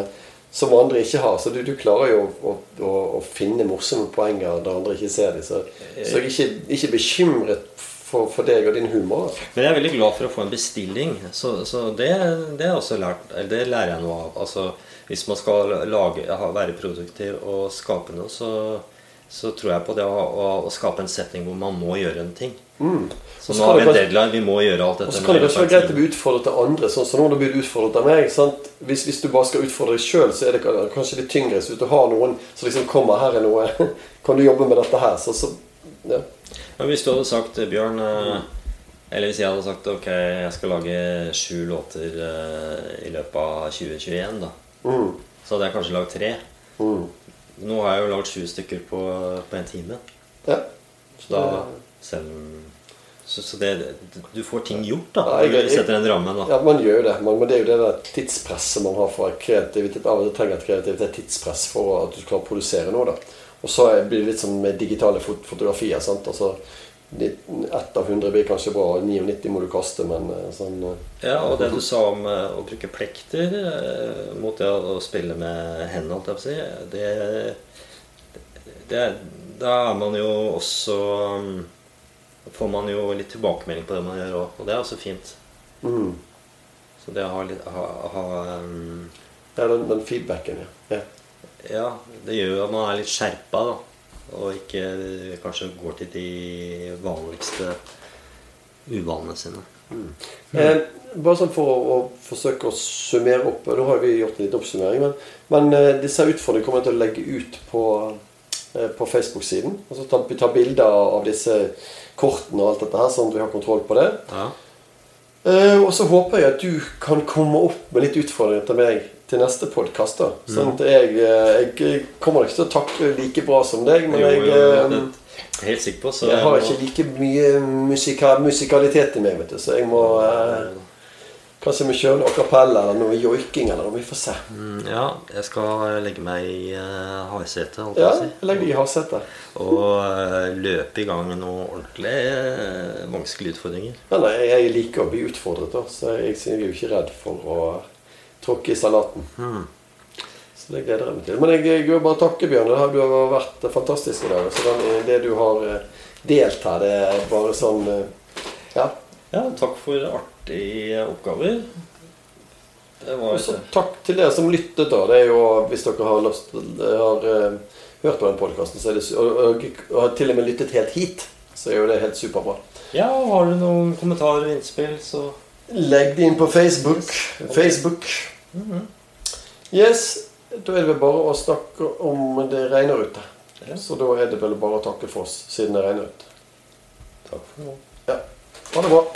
som andre ikke har. Så du, du klarer jo å, å, å finne morsomme poenger der andre ikke ser dem. Så, så jeg er ikke, ikke bekymret for, for deg og din humor. altså. Men jeg er veldig glad for å få en bestilling. Så, så det, det, lært, eller det lærer jeg noe av. Altså, hvis man skal lage, være produktiv og skape noe, så, så tror jeg på det å, å, å skape en setting hvor man må gjøre en ting. Så Så nå har vi en deadline. Vi må gjøre alt dette. Og så kan det kanskje være greit å bli utfordret av andre. Sånn som nå du blitt utfordret av meg. Sant? Hvis, hvis du bare skal utfordre deg sjøl, så er det kanskje litt tyngre. Så hvis du har noen som liksom kommer her er noe [LAUGHS] Kan du jobbe med dette her? Så, så ja. Men hvis du hadde sagt Bjørn eh, Eller hvis jeg hadde sagt ok, jeg skal lage sju låter eh, i løpet av 2021, da. Mm. Så hadde jeg kanskje lagd tre. Mm. Nå har jeg jo lagd sju stykker på, på en time. ja. Så da selv så, så det, Du får ting gjort, da. Ja, jeg- du setter en ramme, da. Ja, man gjør jo det. Man, men det er jo det der tidspresset man har for kreativitet. Til trenger et kreativitet tidspress for at du skal produsere noe. da. Og så blir det litt som med digitale fot fotografier. sant? Altså, Ett av hundre blir kanskje bra, 99 må du kaste, men eh, sånn eh, Ja, og det du sa om eh, å bruke plekter mot det å, å spille med hendene, holdt jeg på å si, det, det Da er man jo også mm, Får man jo litt tilbakemelding på det man gjør òg, og det er også fint. mm. Så det å ha litt ha, ha, um, Ja, den, den feedbacken, ja. ja. Ja, det gjør jo at man er litt skjerpa, da. Og ikke kanskje går til de vanligste uvanene sine. Eh, bare sånn for å, å forsøke å summere opp. Nå har vi gjort en liten oppsummering. Men, men eh, disse utfordringene kommer jeg til å legge ut på, på Facebook-siden. Og så tar vi tar bilder av disse kortene og alt dette her, sånn at vi har kontroll på det. Ja. Uh, og så håper jeg at du kan komme opp med litt utfordringer til meg til neste podkast. Sånn at jeg, eh, jeg kommer ikke til å takle like bra som deg, men Jo, jeg, jo, jeg helt sikker på, så jeg har ikke like mye musika musikalitet i meg, vet du, så jeg må eh, Kanskje vi kjører noe a eller noe joiking eller noe. Vi får se. Mm, Ja, jeg skal legge meg i uh, holdt Ja, jeg på å si. legg deg i havsetet. Og uh, løpe i gang med noen ordentlig uh, vanskelige utfordringer. Ja, nei, jeg liker å bli utfordret, da, så jeg, jeg er jo ikke redd for å tråkke i salaten. Så det gleder jeg meg til. Men jeg, jeg vil bare takke, Bjørn. Det har- Du har vært fantastisk i dag. Så den, det du har eh, delt her, det er bare sånn eh, Ja. Ja, takk for artige oppgaver. Det var Og takk til dere som lyttet. da Det er jo, Hvis dere har, lyst, har uh, hørt på den podkasten og, og, og har til og med lyttet helt hit, så er jo det helt superbra. Ja, og har du noen kommentarer og innspill, så Legg det inn på Facebook. Facebook. Yes. Da er det vel bare å snakke om det regner ute. Ja. Så da er det vel bare å takke for oss, siden det regner ute. takk for nå. Ja. 王大国。